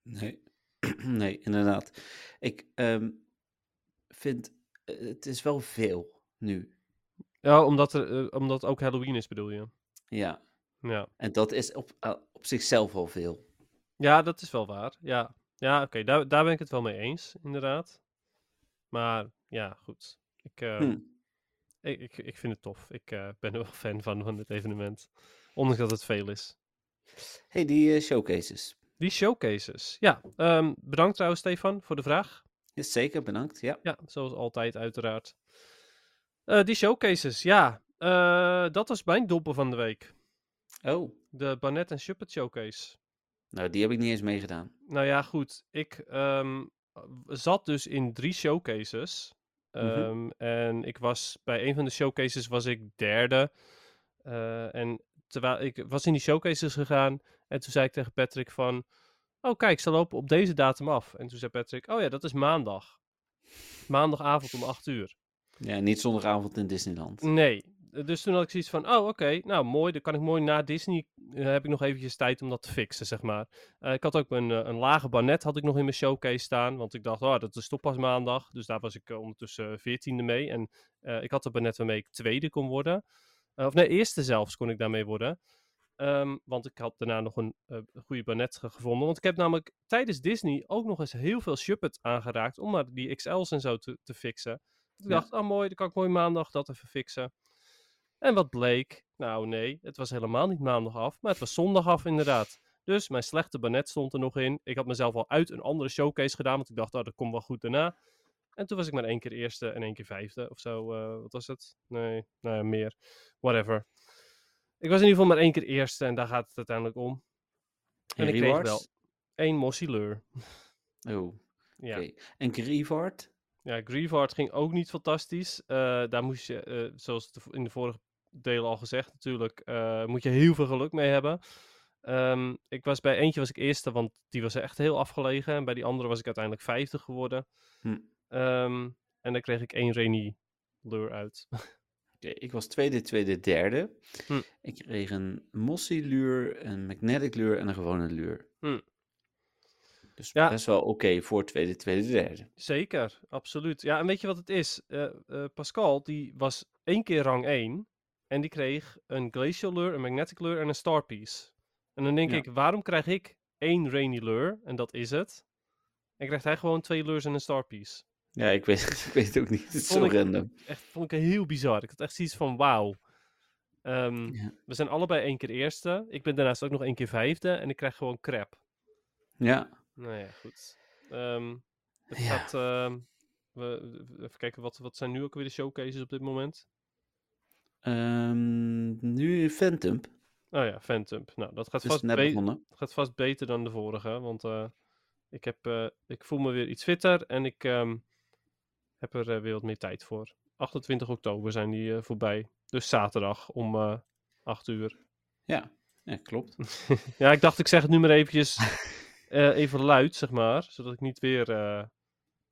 Nee, <clears throat> nee inderdaad. Ik ehm, vind, het is wel veel nu. Ja, omdat, er, eh, omdat ook Halloween is, bedoel je? Ja, Ja. en dat is op, eh, op zichzelf al veel. Ja, dat is wel waar. Ja, ja oké, daar, daar ben ik het wel mee eens, inderdaad. Maar ja, goed. Ik, eh, Hm. ik, ik, ik vind het tof. Ik ben er wel fan van, van dit evenement. Ondanks dat het veel is. hey, die showcases. Die showcases. Ja, ehm, bedankt trouwens, Stefan, voor de vraag. Zeker, bedankt. Ja. Ja, zoals altijd, uiteraard. Eh, die showcases, ja. eh, dat was mijn doppen van de week. Oh, De Barnett en Shuppet showcase. nou die heb ik niet eens meegedaan. Nou ja, goed. Ik ehm, zat dus in drie showcases. Mhm. Ehm, En ik was bij een van de showcases was ik derde. Eh, en terwijl ik was in die showcases gegaan. En toen zei ik tegen Patrick van... Oh kijk, ze lopen op deze datum af. En toen zei Patrick... Oh ja, dat is maandag. Maandagavond om 8 uur. Ja, niet zondagavond in Disneyland. Nee. Dus toen had ik zoiets van, oh oké, nou mooi, dan kan ik mooi na Disney, eh, heb ik nog eventjes tijd om dat te fixen, zeg maar. Eh, ik had ook een, eh, een lage banet had ik nog in mijn showcase staan, want ik dacht, oh, dat is toch pas maandag. Dus daar was ik eh, ondertussen veertiende mee. En eh, ik had de banet waarmee ik tweede kon worden. Eh, of nee, eerste zelfs kon ik daarmee worden. Ehm, want ik had daarna nog een eh, goede banet ge- gevonden. Want ik heb namelijk tijdens Disney ook nog eens heel veel Shuppet aangeraakt om maar die XL's en zo te, te fixen. Ik Ja. dacht, oh mooi, dan kan ik mooi maandag dat even fixen. En wat bleek? Nou nee, het was helemaal niet maandag af, maar het was zondag af inderdaad. Dus mijn slechte banet stond er nog in. Ik had mezelf al uit een andere showcase gedaan, want ik dacht, oh, dat komt wel goed daarna. En toen was ik maar één keer eerste en één keer vijfde of zo. eh, wat was het? Nee, nou ja, meer. Whatever. Ik was in ieder geval maar één keer eerste en daar gaat het uiteindelijk om. En, ik kreeg wel één Mossileur. Oh, Ja. oké. En Grievard? Ja, Grievard ging ook niet fantastisch. Eh, daar moest je, eh, zoals in de vorige delen al gezegd natuurlijk, eh, moet je heel veel geluk mee hebben. Ehm, ik was bij eentje was ik eerste, want die was echt heel afgelegen. En bij die andere was ik uiteindelijk vijfde geworden. Hm. Ehm, en daar kreeg ik één Rainy Lure uit. Ik was tweede, tweede, derde. Hm. Ik kreeg een Mossy luur, een Magnetic luur en een gewone luur. Hm. Dus Ja. best wel oké voor tweede, tweede, derde. Zeker, absoluut. Ja, en weet je wat het is? Eh, eh, Pascal, die was één keer rang 1. En die kreeg een Glacial Lure, een Magnetic Lure en een Star Piece. En dan denk Ja. ik, waarom krijg ik één Rainy Lure? En dat is het. En krijgt hij gewoon twee lures en een Star Piece. Ja, ik weet, <laughs> ik weet het ook niet. Het is zo ik- random. Echt, vond ik heel bizar. Ik had echt zoiets van, wauw. Ehm, Ja. We zijn allebei één keer eerste. Ik ben daarnaast ook nog één keer vijfde. En ik krijg gewoon crap. Ja, Nou ja, goed. Ehm, het Ja. gaat... ehm, we, even kijken, wat, wat zijn nu ook weer de showcases op dit moment? Ehm, nu Phantom. Oh ja, Phantom. Nou, dat gaat, vast, net be- begonnen. gaat vast beter dan de vorige. Want eh, ik, heb, eh, ik voel me weer iets fitter en ik heb er eh, weer wat meer tijd voor. 28 oktober zijn die voorbij. Dus zaterdag om eh 8 uur. Ja, ja klopt. <laughs> Ja, ik dacht ik zeg het nu maar eventjes <laughs> eh, even luid, zeg maar. Zodat ik niet weer... eh,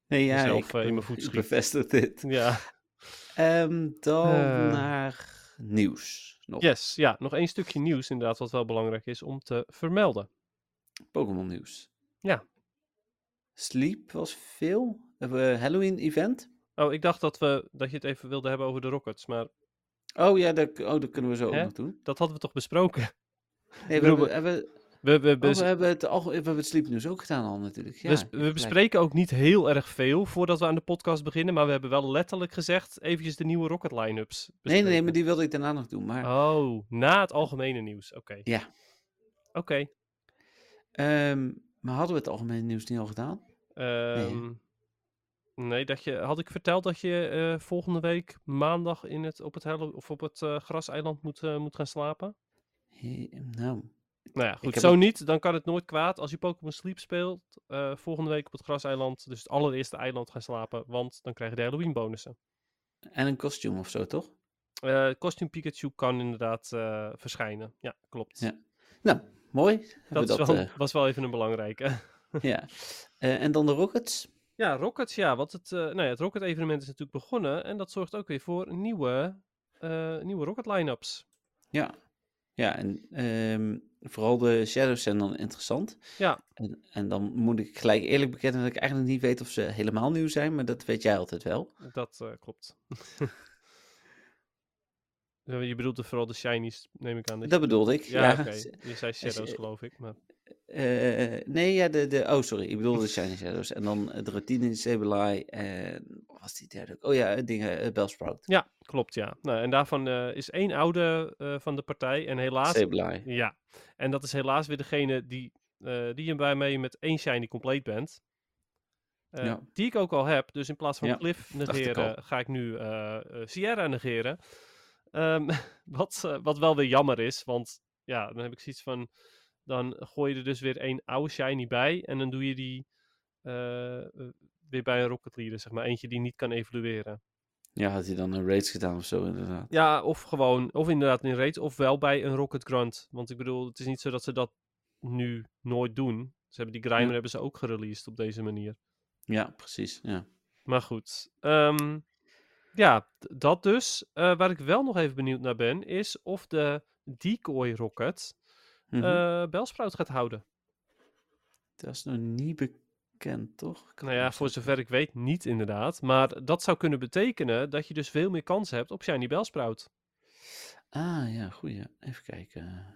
Nee, ja, Mezelf, ik, eh, in mijn voet schiet. <laughs> bevestig dit. ja, Ehm, dan naar nieuws. Nog. yes. Ja, nog één stukje nieuws inderdaad wat wel belangrijk is om te vermelden. Pokémon nieuws. Ja. Sleep was veel. Hebben we Halloween event. Oh, ik dacht dat, we, dat je het even wilde hebben over de Rockets, maar Oh ja, dat, oh, dat kunnen we zo ook Hè? nog doen. dat hadden we toch besproken? Nee, we, hebben, hebben, We, we, oh, we hebben het, alge- we hebben het Sleep News ook gedaan al natuurlijk. Ja, we, we bespreken ook niet heel erg veel voordat we aan de podcast beginnen, maar we hebben wel letterlijk gezegd eventjes de nieuwe Rocket line-ups Nee, nee, maar die wilde ik daarna nog doen. Maar Oh, na het algemene nieuws. Oké. Ja. Oké. Ehm, maar hadden we het algemene nieuws niet al gedaan? Ehm, nee, dat je, had ik verteld dat je eh, volgende week maandag in het, op het, of op het eh, graseiland moet, eh, moet gaan slapen? He- nou, Nou ja, goed, zo het- niet. Dan kan het nooit kwaad als je Pokémon Sleep speelt. eh, volgende week op het graseiland, dus het allereerste eiland gaan slapen. Want dan krijg je de Halloween bonussen. en een kostuum of zo, toch? Eh Costume Pikachu kan inderdaad eh, verschijnen. Ja, klopt. Ja. Nou, mooi. dat wel, was wel even een belangrijke. <laughs> ja. En dan de Rockets. Ja, Rockets, ja. Want het, nou ja, het Rocket evenement is natuurlijk begonnen. En dat zorgt ook weer voor nieuwe, nieuwe Rocket line-ups. Ja. Ja, en ehm, vooral de Shadows zijn dan interessant. Ja. En, en dan moet ik gelijk eerlijk bekennen dat ik eigenlijk niet weet of ze helemaal nieuw zijn, maar dat weet jij altijd wel. Dat eh, klopt. <laughs> Je bedoelt er vooral de shinies, neem ik aan. Dat bedoelde ik. Ja, Ja, oké. ze- <laughs> Je zei shadows, geloof ik. Maar... Eh, nee, ja, de, de, oh sorry, ik bedoelde de Shiny Shadows. En dan eh, de Routine Sableye en wat was die derde? ook? Oh ja, eh, dingen, Bellsprout. Ja, klopt, ja. Nou, en daarvan is één oude van de partij. En helaas... Sableye. Ja, en dat is helaas weer degene die, die je bij mij met één shiny compleet bent. Ja. Die ik ook al heb. Dus in plaats van Ja, Cliff ik negeren, ga ik nu Sierra negeren. Ehm, <laughs> wat, wat wel weer jammer is, want ja, dan heb ik zoiets van... Dan gooi je er dus weer één oude shiny bij. En dan doe je die eh, weer bij een Rocket Leader, zeg maar. Eentje die niet kan evolueren. Ja, had hij dan een raids gedaan of zo inderdaad. Ja, of gewoon, of inderdaad in raids, of wel bij een Rocket Grunt. Want ik bedoel, het is niet zo dat ze dat nu nooit doen. Ze hebben die Grimer Ja. hebben ze ook gereleased op deze manier. Ja, precies. Ja. Maar goed. ehm, ja, dat dus. Eh, waar ik wel nog even benieuwd naar ben, is of de Decoy Rocket Mhm. eh Bellsprout gaat houden. dat is nog niet bekend, toch? Nou ja, voor zover ik weet niet inderdaad. Maar dat zou kunnen betekenen dat je dus veel meer kans hebt op Shiny Bellsprout. Ah, ja, goeie. Even kijken.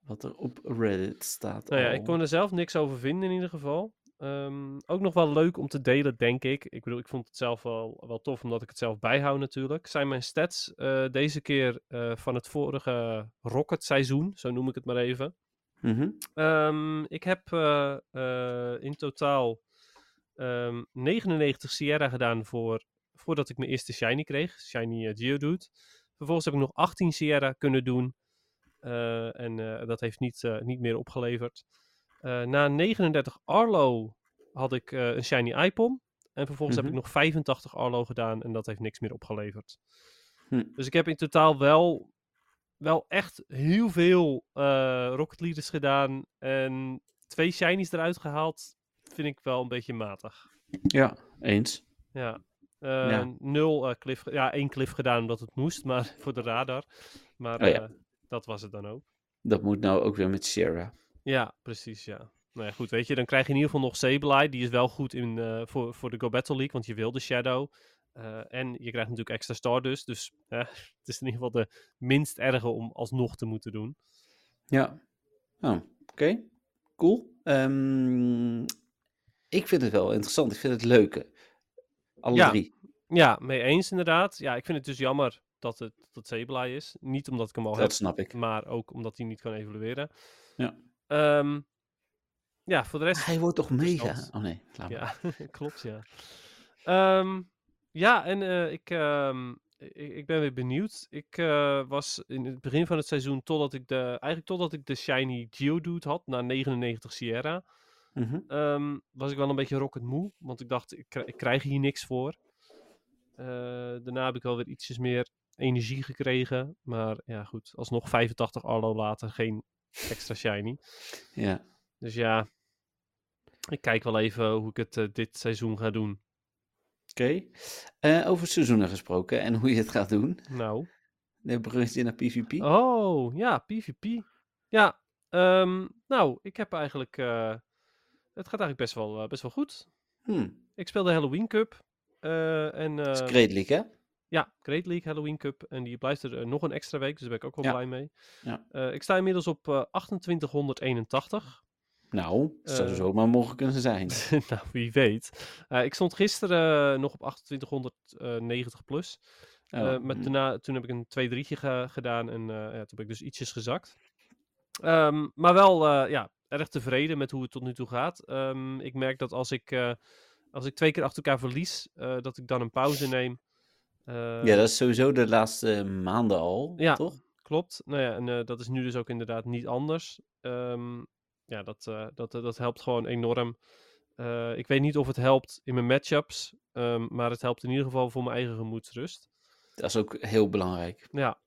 Wat er op Reddit staat. Nou ja, al. ik kon er zelf niks over vinden in ieder geval. Ehm, ook nog wel leuk om te delen, denk ik. Ik bedoel, ik vond het zelf wel, wel tof, omdat ik het zelf bijhoud natuurlijk. Zijn mijn stats eh, deze keer eh, van het vorige Rocket seizoen, zo noem ik het maar even. Mhm. Ehm, ik heb eh, in totaal ehm, 99 Sierra gedaan voor, voordat ik mijn eerste Shiny kreeg. Shiny Geodude. Vervolgens heb ik nog 18 Sierra kunnen doen. en dat heeft niet, niet meer opgeleverd. Eh, na 39 Arlo had ik eh, een Shiny Ipom. En vervolgens heb Mhm. ik nog 85 Arlo gedaan en dat heeft niks meer opgeleverd. Hm. Dus ik heb in totaal wel, wel echt heel veel eh, Rocket Leaders gedaan. En twee Shinies eruit gehaald. Vind ik wel een beetje matig. Ja, eens. Ja. Ja. Nul cliff, ja, één cliff gedaan omdat het moest, maar <laughs> voor de radar. Maar Oh ja. dat was het dan ook. Dat moet nou ook weer met Sierra. Ja, precies, ja. Nou ja, goed, weet je, dan krijg je in ieder geval nog Sableye. Die is wel goed in, eh, voor, voor de Go Battle League, want je wil de Shadow. Eh, en je krijgt natuurlijk extra Stardust, dus <laughs> eh, het is in ieder geval de minst erge om alsnog te moeten doen. Ja. Oh, oké. Cool. Ehm, ik vind het wel interessant. Ik vind het leuke. Alle Ja. drie. Ja, mee eens inderdaad. Ja, ik vind het dus jammer dat het dat Sableye is. Niet omdat ik hem al heb, Dat snap ik. maar ook omdat hij niet kan evolueren. Ja. Ehm, ja, voor de rest... Hij wordt toch mega? Oh nee, laat. Ja, <laughs> klopt, ja. Ehm, ja, en eh, ik, ehm, ik, ik ben weer benieuwd. Ik eh, was in het begin van het seizoen, totdat ik de, eigenlijk totdat ik de Shiny Geodude had, na 99 Sierra, Mhm. was ik wel een beetje rocket moe. Want ik dacht, ik krijg hier niks voor. Eh, daarna heb ik wel weer ietsjes meer energie gekregen. Maar ja, goed, alsnog 85 Arlo later, geen extra Shiny. Ja. Dus ja, ik kijk wel even hoe ik het eh, dit seizoen ga doen. Oké. Eh, over seizoenen gesproken en hoe je het gaat doen. Nou. De bruggetje naar PvP. Oh, ja, PvP. Ja, ehm, nou, ik heb eigenlijk eh, het gaat eigenlijk best wel, best wel goed. Hm. Ik speel de Halloween Cup. en, Dat is Great League, hè? Ja, Great League Halloween Cup. En die blijft er eh, nog een extra week, dus daar ben ik ook wel Ja. blij mee. Ja. Eh, ik sta inmiddels op eh 2881. Nou, dat zou Eh, zomaar mogen kunnen zijn. <laughs> nou, wie weet. Eh, ik stond gisteren eh, nog op 2890 plus. Oh, Eh, met hm. daarna, toen heb ik een 2-3'tje ge- gedaan en eh, ja, toen ben ik dus ietsjes gezakt. Ehm, maar wel eh, ja, erg tevreden met hoe het tot nu toe gaat. Ehm, ik merk dat als ik, eh, als ik twee keer achter elkaar verlies, eh, dat ik dan een pauze neem. Ja, dat is sowieso de laatste maanden al, Ja. toch? Klopt. Nou ja, en eh, dat is nu dus ook inderdaad niet anders. Ehm, ja, dat, eh, dat, eh, dat helpt gewoon enorm. Ik weet niet of het helpt in mijn matchups, ehm, maar het helpt in ieder geval voor mijn eigen gemoedsrust. Dat is ook heel belangrijk. Ja.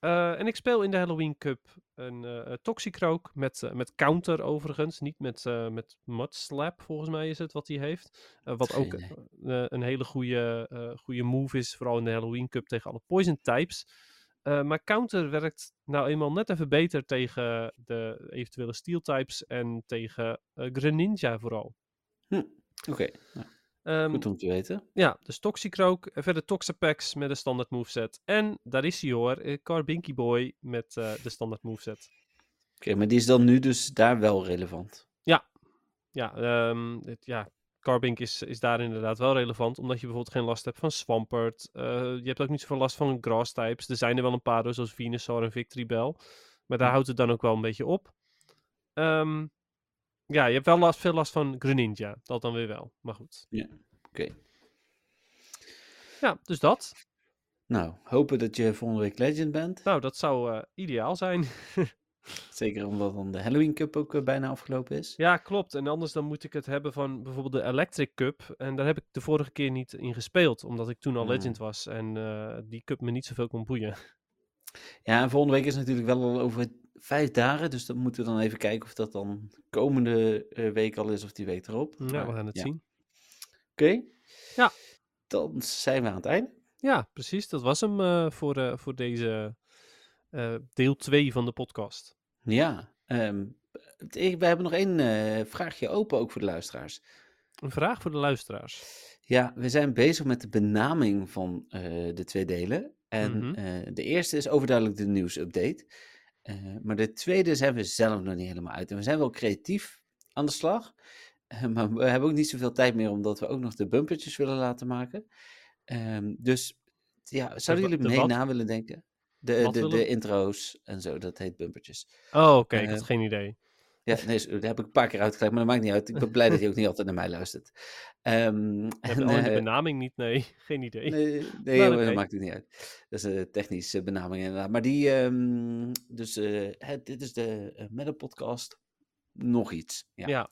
Eh, en ik speel in de Halloween Cup een eh Toxicroak met, eh, met counter overigens. Niet met, met Mudslap volgens mij is het wat hij heeft. Wat ook een hele goede, goede move is, vooral in de Halloween Cup tegen alle poison types. Maar counter werkt nou eenmaal net even beter tegen de eventuele steel types en tegen Greninja vooral. Oké, nou, Ehm, goed om te weten. ja, dus Toxicroak, eh, verder Toxapex met een standaard moveset. En daar is hij hoor, eh, Carbinky Boy met eh, de standaard moveset. Oké, maar die is dan nu dus daar wel relevant. Ja, ehm, het, ja Carbink is, is daar inderdaad wel relevant, omdat je bijvoorbeeld geen last hebt van Swampert. Je hebt ook niet zoveel last van grass types. Er zijn er wel een paar, dus, zoals Venusaur en Victory Bell. Maar daar Hm. houdt het dan ook wel een beetje op. Ehm, ja, je hebt wel last, veel last van Greninja. Dat dan weer wel, maar goed. Oké. Ja, dus dat. Nou, hopen dat je volgende week Legend bent. Nou, dat zou eh, ideaal zijn. <laughs> Zeker omdat dan de Halloween Cup ook eh, bijna afgelopen is. Ja, klopt. En anders dan moet ik het hebben van bijvoorbeeld de Electric Cup. En daar heb ik de vorige keer niet in gespeeld, omdat ik toen al Hmm. Legend was. En eh, die cup me niet zoveel kon boeien. Ja, en volgende week is natuurlijk wel al over vijf dagen. Dus dan moeten we dan even kijken of dat dan komende eh, week al is of die week erop. Ja, Maar we gaan het ja. zien. Oké. Ja. Dan zijn we aan het einde. Ja, precies. Dat was hem eh, voor, eh, voor deze deel 2 van de podcast. Ja. ehm, ik- we hebben nog één vraagje open ook voor de luisteraars. Een vraag voor de luisteraars. Ja, we zijn bezig met de benaming van de twee delen. En Mhm. de eerste is overduidelijk de nieuwsupdate. Eh, maar de tweede zijn we zelf nog niet helemaal uit. En we zijn wel creatief aan de slag. Eh, maar we hebben ook niet zoveel tijd meer, omdat we ook nog de bumpertjes willen laten maken. Ehm, dus ja, zouden jullie mee na willen denken? De, de, de intro's en zo, dat heet bumpertjes. Oh, oké. ik Eh, had geen idee. Ja, nee, dat heb ik een paar keer uitgelegd, maar dat maakt niet uit. Ik ben blij dat je ook niet altijd naar mij luistert. Heb en, de eh, benaming niet. Nee, <laughs> geen idee. Nee, nee dat maakt het niet uit. Dat is een technische benaming inderdaad. Maar die, ehm, dus eh, dit is de uh, Meta Podcast. Nog iets. Ja. Ja.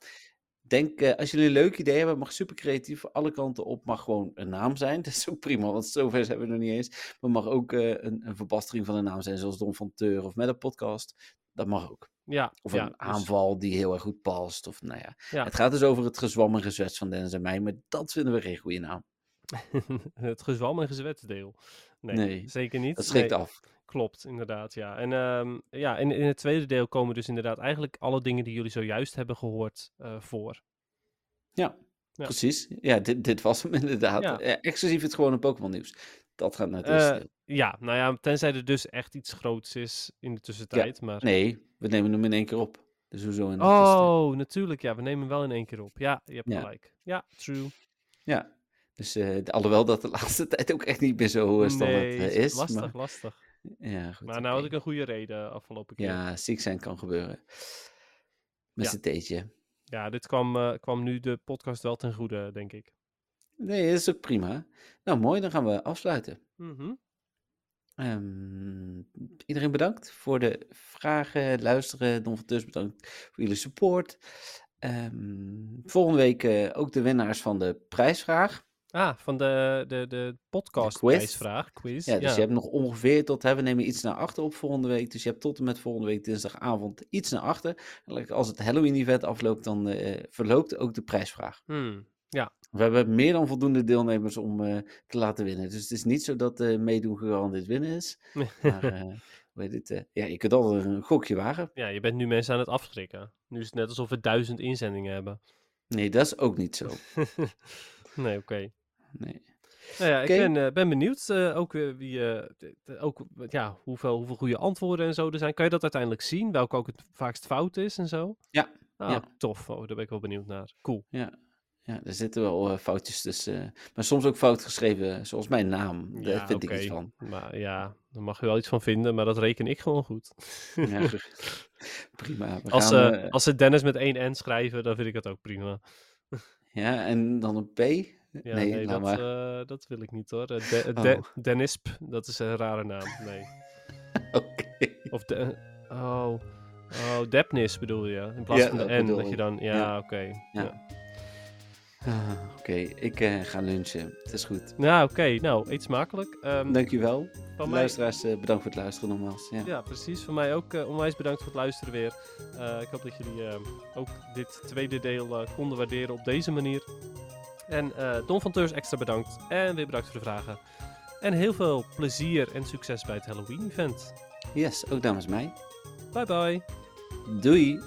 Denk, eh, als jullie een leuk idee hebben, mag super creatief alle kanten op. Mag gewoon een naam zijn. <laughs> Dat is ook prima, want zover zijn we nog niet eens. Maar mag ook eh, een, een verbastering van een naam zijn, zoals Don van Teur of Meta Podcast. Dat mag ook. Ja, Of ja, een dus- aanval die heel erg goed past. Of nou ja. Ja. Het gaat dus over het gezwam en gezwets van Dennis en mij. Maar dat vinden we geen goede naam. <laughs> het gezwam en gezwetsdeel. Nee, Nee, zeker niet. Dat schrikt Nee, af. Klopt, inderdaad, ja. En ehm, ja, in, in het tweede deel komen dus inderdaad eigenlijk alle dingen die jullie zojuist hebben gehoord eh, voor. Ja, Ja. precies. Ja, dit, dit was hem inderdaad. Ja. exclusief het gewone Pokémon nieuws. Dat gaat naar het deel. ja, nou ja, tenzij er dus echt iets groots is in de tussentijd. maar... Nee, we nemen hem in één keer op. Dus hoezo in? Oh, natuurlijk, ja, we nemen hem wel in één keer op. Ja, je hebt Ja. gelijk. Ja, true. Ja, dus de- alhoewel dat de <laughs> laatste tijd ook echt niet meer zo eh, standaard nee, het is. lastig, maar, lastig. ja, goed, Maar nou had ik een goede reden afgelopen keer. Ja, ziek zijn kan gebeuren. Met Ja. z'n theetje. Ja, dit kwam, kwam nu de podcast wel ten goede, denk ik. Nee, dat is ook prima. Nou, mooi, dan gaan we afsluiten. Mhm. Ehm, iedereen bedankt voor de vragen, luisteren. Don van Tus bedankt voor jullie support. Ehm, volgende week eh, ook de winnaars van de prijsvraag. Ah, van de, de, de podcast quiz. prijsvraag, quiz. Ja, dus je hebt nog ongeveer tot, hè, we nemen iets naar achter op volgende week. Dus je hebt tot en met volgende week dinsdagavond iets naar achter. Als het Halloween-event afloopt, dan eh, verloopt ook de prijsvraag. Hmm. We hebben meer dan voldoende deelnemers om eh, te laten winnen. Dus het is niet zo dat eh, meedoen gegarandeerd winnen is. <laughs> Maar het, eh, ja, je kunt altijd een gokje wagen. ja, je bent nu mensen aan het afschrikken. Nu is het net alsof we duizend inzendingen hebben. Nee, dat is ook niet zo. <laughs> nee, oké. Nee. Nou ja, ik ben, ben benieuwd ook wie, ook, ja, hoeveel, hoeveel goede antwoorden en zo er zijn. Kan je dat uiteindelijk zien? Welke ook het vaakst fout is en zo? Ja, Ah, ja. tof. Oh, daar ben ik wel benieuwd naar. Cool. Ja. Ja, er zitten wel eh, foutjes tussen. maar soms ook fout geschreven, zoals mijn naam. Daar Ja, vind oké. ik iets van. Maar ja, daar mag je wel iets van vinden, maar dat reken ik gewoon goed. Ja, <laughs> prima. We Als gaan, ze, eh, als ze Dennis met één N schrijven, dan vind ik het ook prima. Ja, en dan een P? Ja, nee, nee, laat dat, maar. eh, dat wil ik niet hoor. Eh, De, de- Oh. Denisp, dat is een rare naam. Nee. <laughs> Oké. Of de, oh, oh, Depnis bedoel je? In plaats Ja, van de dat N, dat je dan, ja, oké. Ja, Ah, Oké, ik eh, ga lunchen. Het is goed. Nou, oké. Nou, eet smakelijk. Ehm, Dankjewel. van mij, Luisteraars, eh, bedankt voor het luisteren nogmaals. Ja. ja, precies. Van mij ook eh, onwijs bedankt voor het luisteren weer. Ik hoop dat jullie eh, ook dit tweede deel konden waarderen op deze manier. En Don van Teurs extra bedankt. En weer bedankt voor de vragen. En heel veel plezier en succes bij het Halloween-event. Yes, ook namens mij. Bye bye. Doei.